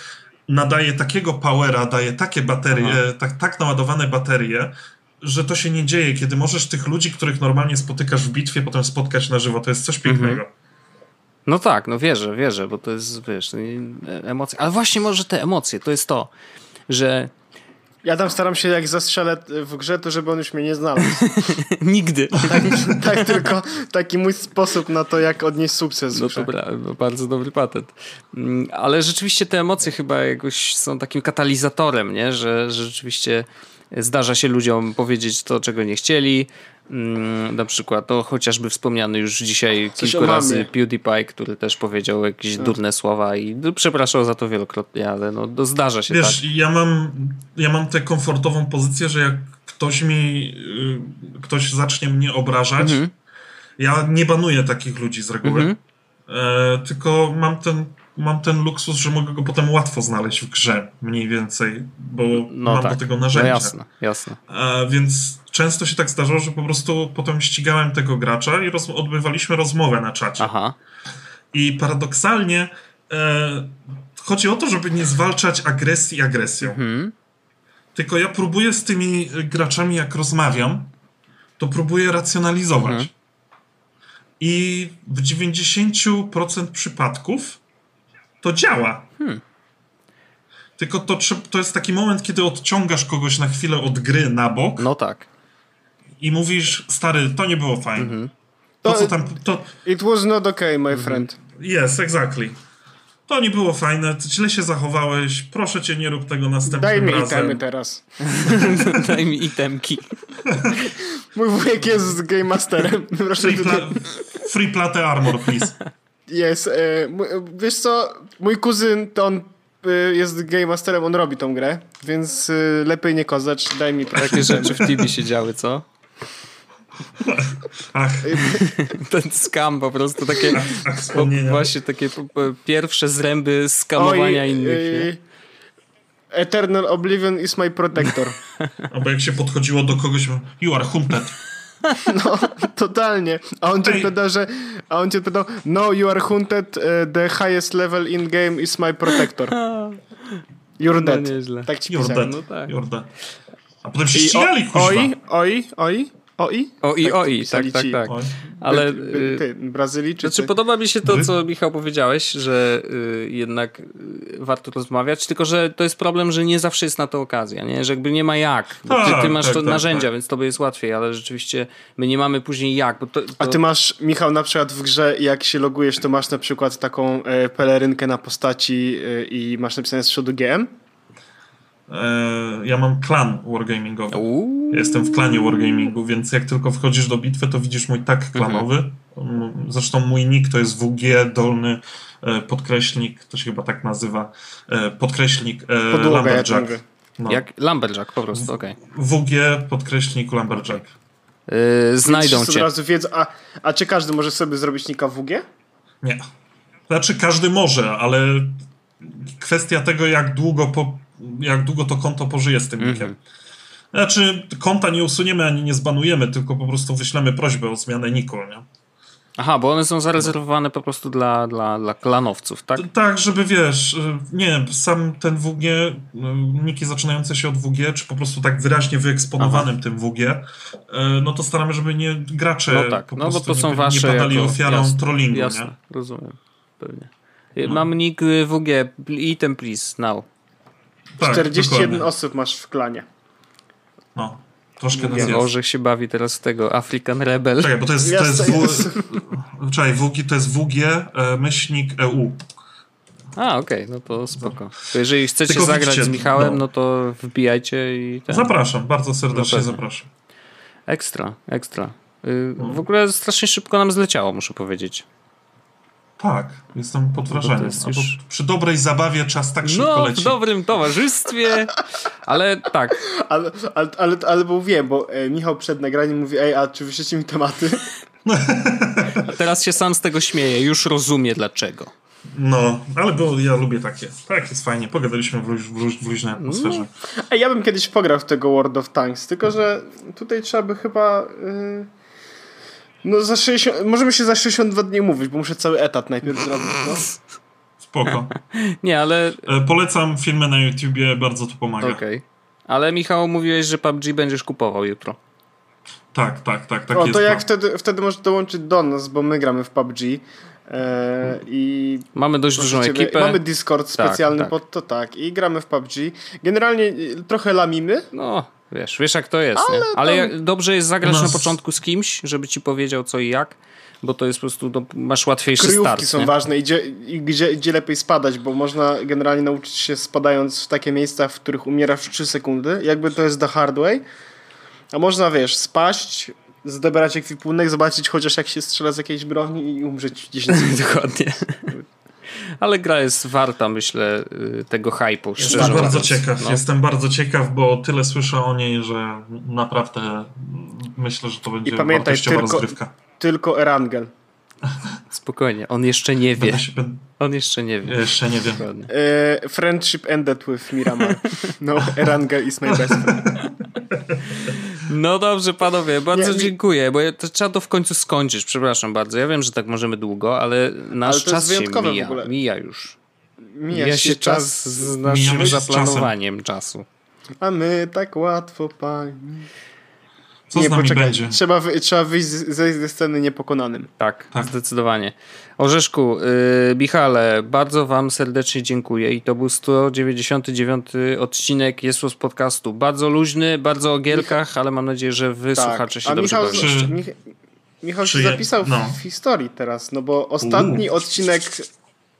nadaje takiego powera, daje takie baterie, tak, tak naładowane baterie, że to się nie dzieje, kiedy możesz tych ludzi, których normalnie spotykasz w bitwie, potem spotkać na żywo. To jest coś pięknego. Mhm. No tak, no wierzę, wierzę, bo to jest, wiesz, emocje. Ale właśnie może te emocje, to jest to, że ja tam staram się, jak zastrzelę w grze, to żeby on już mnie nie znalazł. Nigdy. Tak, tak, tylko taki mój sposób na to, jak odnieść sukces. No to no, bardzo dobry patent. Mm, ale rzeczywiście te emocje chyba jakoś są takim katalizatorem, nie? Że, że rzeczywiście zdarza się ludziom powiedzieć to, czego nie chcieli, Mm, na przykład, to chociażby wspomniany już dzisiaj Coś kilku razy PewDiePie, który też powiedział jakieś no. durne słowa i no, przepraszał za to wielokrotnie, ale no, to zdarza się Wiesz, tak. ja mam, ja mam tę komfortową pozycję, że jak ktoś mi, y, ktoś zacznie mnie obrażać, mhm. ja nie banuję takich ludzi z reguły, mhm. e, tylko mam ten mam ten luksus, że mogę go potem łatwo znaleźć w grze, mniej więcej, bo no mam tak. do tego narzędzia. No jasne, jasne. A, więc często się tak zdarzało, że po prostu potem ścigałem tego gracza i roz odbywaliśmy rozmowę na czacie. Aha. I paradoksalnie e, chodzi o to, żeby nie zwalczać agresji agresją. Mhm. Tylko ja próbuję z tymi graczami, jak rozmawiam, to próbuję racjonalizować. Mhm. I w 90% przypadków to działa. Hmm. Tylko to, to jest taki moment, kiedy odciągasz kogoś na chwilę od gry na bok. No tak. I mówisz, stary, to nie było fajne. Mm -hmm. To, to, co tam. To... It was not okay, my mhm. friend. Yes, exactly. To nie było fajne, źle się zachowałeś, proszę cię, nie rób tego następnym razem. Daj mi itemy teraz. Daj mi itemki. Mój wujek jest Game Masterem. Proszę free, pla free plate armor, please. Jest. E, wiesz co, mój kuzyn to on e, jest Game Masterem, on robi tą grę, więc e, lepiej nie kozacz, daj mi proszę. Takie rzeczy w TV się działy, co? Ach. Ten skam po prostu, takie ach, ach, właśnie takie pierwsze zręby skamowania Oj, innych. Eternal Oblivion is my protector. Albo jak się podchodziło do kogoś, you are hunted. No, totalnie. A on cię pyta, że a on cię pytał, no you are hunted, uh, the highest level in game is my protector. You're no, dead. Nieźle. Tak ci You're pisałem. Dead. No tak. You're dead. A potem się ścigali, Oj, oj, oj. OI? OI, tak, OI, tak, tak, tak. Ale ty, ty, Brazylijczycy. Znaczy podoba mi się to, co Michał powiedziałeś, że y, jednak y, warto rozmawiać, tylko że to jest problem, że nie zawsze jest na to okazja, nie? Że jakby nie ma jak. Bo ty, ty tak, masz tak, to tak, narzędzia, tak. więc tobie jest łatwiej, ale rzeczywiście my nie mamy później jak. To, to... A ty masz, Michał, na przykład w grze, jak się logujesz, to masz na przykład taką e, pelerynkę na postaci e, i masz napisane z przodu GM? E, ja mam klan wargamingowy. Ja jestem w klanie wargamingu, więc jak tylko wchodzisz do bitwy, to widzisz mój tak klanowy. Mhm. Zresztą mój nick to jest WG, dolny e, podkreślnik, to się chyba tak nazywa, e, podkreślnik Podłoga, Lumberjack. Ja no. Jak Lumberjack po prostu, okej. Okay. WG, podkreślnik Lumberjack. Yy, znajdą cię. Od razu wiedzą, a, a czy każdy może sobie zrobić nika WG? Nie. Znaczy każdy może, ale kwestia tego, jak długo po, jak długo to konto pożyje z tym mm -hmm. Znaczy, konta nie usuniemy ani nie zbanujemy, tylko po prostu wyślemy prośbę o zmianę niku, nie? Aha, bo one są zarezerwowane po prostu dla, dla, dla klanowców, tak? Tak, żeby wiesz, nie sam ten WG, niki zaczynające się od WG, czy po prostu tak wyraźnie wyeksponowanym Aha. tym WG, e, no to staramy, żeby nie gracze no tak, po no bo to nie, są wasze nie padali jako, ofiarą jasne, trollingu, jasne, nie? rozumiem, pewnie. No. Mam nick WG, item please, now. Tak, 41 dokładnie. osób masz w klanie. No, troszkę nas jest. Orzech się bawi teraz tego African Rebel. Czekaj, bo to jest, to jest, jest. W... Czekaj, WG, to jest WG e, myślnik EU. A, okej, okay, no to spoko. To jeżeli chcecie Tylko zagrać widzicie, z Michałem, no. no. to wbijajcie i... Ten... Zapraszam, bardzo serdecznie no zapraszam. Ekstra, ekstra. Y, w ogóle strasznie szybko nam zleciało, muszę powiedzieć. Tak, jestem pod wrażeniem. Już... Przy dobrej zabawie czas tak szybko no, leci. w dobrym towarzystwie, ale tak. Ale, ale, ale, ale bo wiem, bo e, Michał przed nagraniem mówi, ej, a czy wyślecie mi tematy? A teraz się sam z tego śmieje, już rozumie dlaczego. No, ale bo ja lubię takie. Tak, jest fajnie. Pogadaliśmy w, w, w luźnej atmosferze. Mm. Ej, ja bym kiedyś pograł w tego World of Tanks, tylko że tutaj trzeba by chyba... Yy no za 60, możemy się za 62 dni mówić, bo muszę cały etat najpierw zrobić. No. Spoko. Nie, ale... E, polecam filmy na YouTubie, bardzo to pomaga. Okej. Okay. Ale Michał, mówiłeś, że PUBG będziesz kupował jutro. Tak, tak, tak. tak o, jest to jak wtedy, wtedy możesz dołączyć do nas, bo my gramy w PUBG. E, i mamy dość dużą ciebie, ekipę. Mamy Discord tak, specjalny tak, tak. pod to, tak. I gramy w PUBG. Generalnie trochę lamimy. No, Wiesz, wiesz jak to jest, ale, nie? ale tam... dobrze jest zagrać nas... na początku z kimś, żeby ci powiedział co i jak, bo to jest po prostu, no, masz łatwiejszy Kryjówki start. są nie? ważne i gdzie, i gdzie, gdzie lepiej spadać, bo można generalnie nauczyć się spadając w takie miejsca, w których umierasz w 3 sekundy, jakby to jest the hard way, a można, wiesz, spaść, zdebrać ekwipunek, zobaczyć chociaż jak się strzela z jakiejś broni i umrzeć 10 minut. Dokładnie. Ale gra jest warta, myślę, y, tego hypu. Jestem bardzo ciekaw. No. Jestem bardzo ciekaw, bo tyle słyszę o niej, że naprawdę myślę, że to będzie I pamiętaj, tylko, rozgrywka. Tylko Erangel. Spokojnie, on jeszcze nie wie. On jeszcze nie wie. Jeszcze nie wiem. E, friendship ended with Miramar. No, Erangel is my best friend. No dobrze, panowie, bardzo nie, dziękuję, bo to trzeba to w końcu skończyć. Przepraszam bardzo. Ja wiem, że tak możemy długo, ale nasz ale czas się mija. Mija już. Mija, mija się, czas z naszym zaplanowaniem czasu. A my tak łatwo, pani. Co nie, z nami poczekaj, będzie? Trzeba, trzeba wyjść z, ze sceny niepokonanym. Tak, tak. zdecydowanie. Orzeszku, yy, Michale, bardzo wam serdecznie dziękuję i to był 199 odcinek Jesus Podcastu. Bardzo luźny, bardzo o gierkach, ale mam nadzieję, że wy tak. słuchacze się A dobrze Michał. Michał się zapisał no. w historii teraz, no bo ostatni odcinek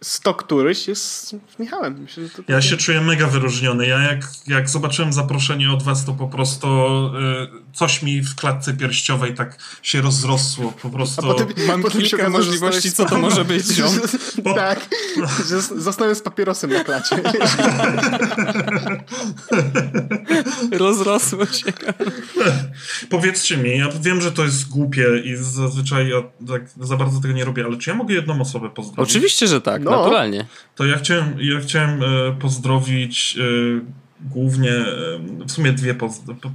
100 któryś jest z Michałem. Myślę, że to ja się czuję mega wyróżniony. Ja jak, jak zobaczyłem zaproszenie od was, to po prostu y, coś mi w klatce pierściowej tak się rozrosło. Po prostu... A potem, Mam potem kilka możliwości, co to może być. Po... Tak, zostałem z papierosem na klacie. Rozrosło się. Powiedzcie mi, ja wiem, że to jest głupie i zazwyczaj ja tak za bardzo tego nie robię, ale czy ja mogę jedną osobę pozdrowić? Oczywiście, że tak. No, naturalnie. To ja chciałem, ja chciałem e, pozdrowić e, głównie, w sumie dwie,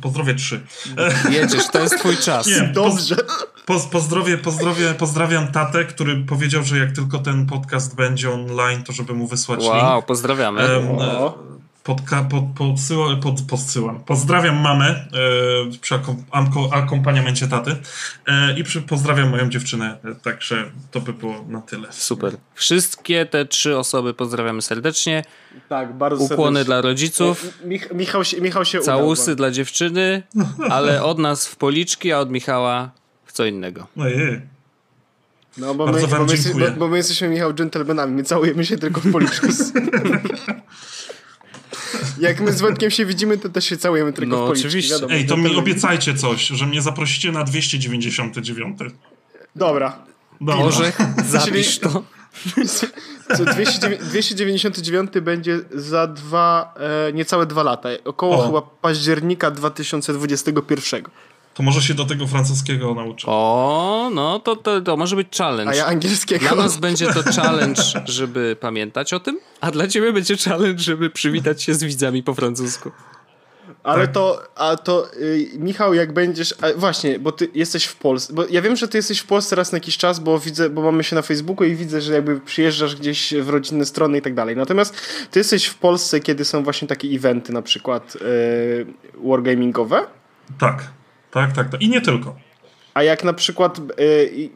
pozdrowię trzy. Jedziesz, to jest twój czas. Nie, Dobrze. Poz, pozdrowię, pozdrowię, pozdrawiam tatę, który powiedział, że jak tylko ten podcast będzie online, to żeby mu wysłać wow, link. Wow, pozdrawiamy. Um, podka, pod, podsyła, pod, podsyłam. Pozdrawiam mamę e, przy akompaniamencie taty e, i przy, pozdrawiam moją dziewczynę, e, także to by było na tyle. Super. Wszystkie te trzy osoby pozdrawiamy serdecznie. Tak, bardzo Ukłony serdecznie. dla rodziców. Mich, Michał się, Michał się Całusy udał, dla dziewczyny, ale od nas w policzki, a od Michała w co innego. Ojej. No, bo my, bo, my bo my, jesteśmy, Michał, dżentelmenami. My całujemy się tylko w policzki. Jak my z Wojtkiem się widzimy, to też się całujemy tylko no, w policzki. oczywiście. Wiadomo, Ej, to mi obiecajcie coś, że mnie zaprosicie na 299. Dobra. Dobra. Może zapisz to. Co 299 będzie za dwa, e, niecałe dwa lata. Około o. chyba października 2021. To może się do tego francuskiego nauczę. O, no to, to, to może być challenge. A ja angielskiego. Dla nas będzie to challenge, żeby pamiętać o tym, a dla ciebie będzie challenge, żeby przywitać się z widzami po francusku. Ale tak. to, a to y, Michał, jak będziesz. właśnie, bo ty jesteś w Polsce. Bo ja wiem, że ty jesteś w Polsce raz na jakiś czas, bo widzę, bo mamy się na Facebooku i widzę, że jakby przyjeżdżasz gdzieś w rodzinne strony i tak dalej. Natomiast ty jesteś w Polsce, kiedy są właśnie takie eventy, na przykład y, wargamingowe? Tak. Tak, tak, tak. I nie tylko. A jak na przykład y,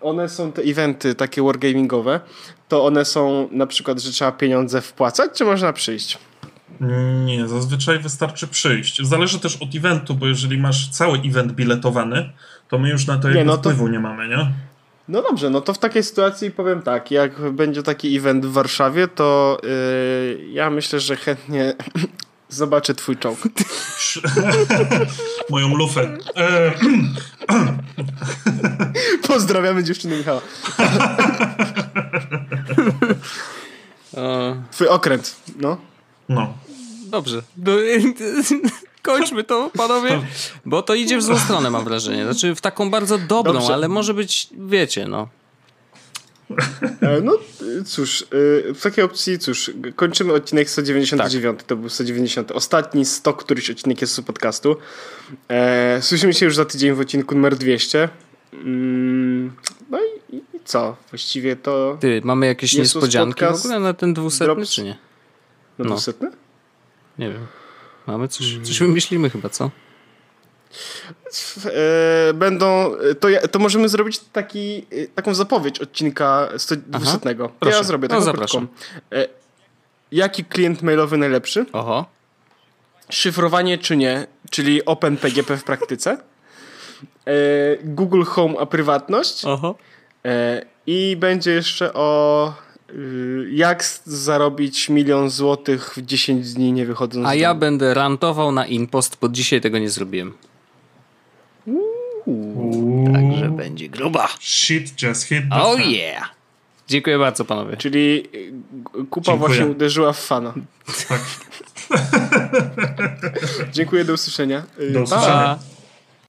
one są te eventy takie wargamingowe, to one są na przykład, że trzeba pieniądze wpłacać, czy można przyjść? Nie, zazwyczaj wystarczy przyjść. Zależy też od eventu, bo jeżeli masz cały event biletowany, to my już na to nie, no wpływu to... nie mamy, nie? No dobrze, no to w takiej sytuacji powiem tak, jak będzie taki event w Warszawie, to yy, ja myślę, że chętnie zobaczę twój czołg. Moją lufę. E, Pozdrawiamy dziewczyny Michała. Twój okręt, no. No. Dobrze. Kończmy to, panowie, bo to idzie w złą stronę, mam wrażenie. Znaczy w taką bardzo dobrą, Dobrze. ale może być, wiecie, no. E, no cóż, e, w takiej opcji, cóż, kończymy odcinek 199, tak. to był 190. Ostatni 100 któryś odcinek jest z podcastu. E, słyszymy się już za tydzień w odcinku numer 200. Mm, no i, co? Właściwie to... Ty, mamy jakieś niespodzianki w ogóle na ten 200, Drops... czy nie? Na no. 200? Nie wiem. Mamy coś, coś wymyślimy chyba, co? E, będą, to, to możemy zrobić taki, e, taką zapowiedź odcinka 200. Ja zrobię taką no, zapraszam. E, jaki klient mailowy najlepszy? Oho. Szyfrowanie czy nie, czyli OpenPGP w praktyce. Google Home a prywatność. Oho. I będzie jeszcze o jak zarobić milion złotych w 10 dni nie wychodząc A ja będę rantował na impost, bo dzisiaj tego nie zrobiłem. Uuu. będzie gruba. Shit just hit the Oh fan. yeah. Dziękuję bardzo, panowie. Czyli kupa Dziękuję. właśnie uderzyła w fana. Tak. Dziękuję, do usłyszenia. Do usłyszenia.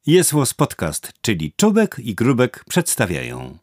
Jest Podcast, czyli Czubek i Grubek przedstawiają.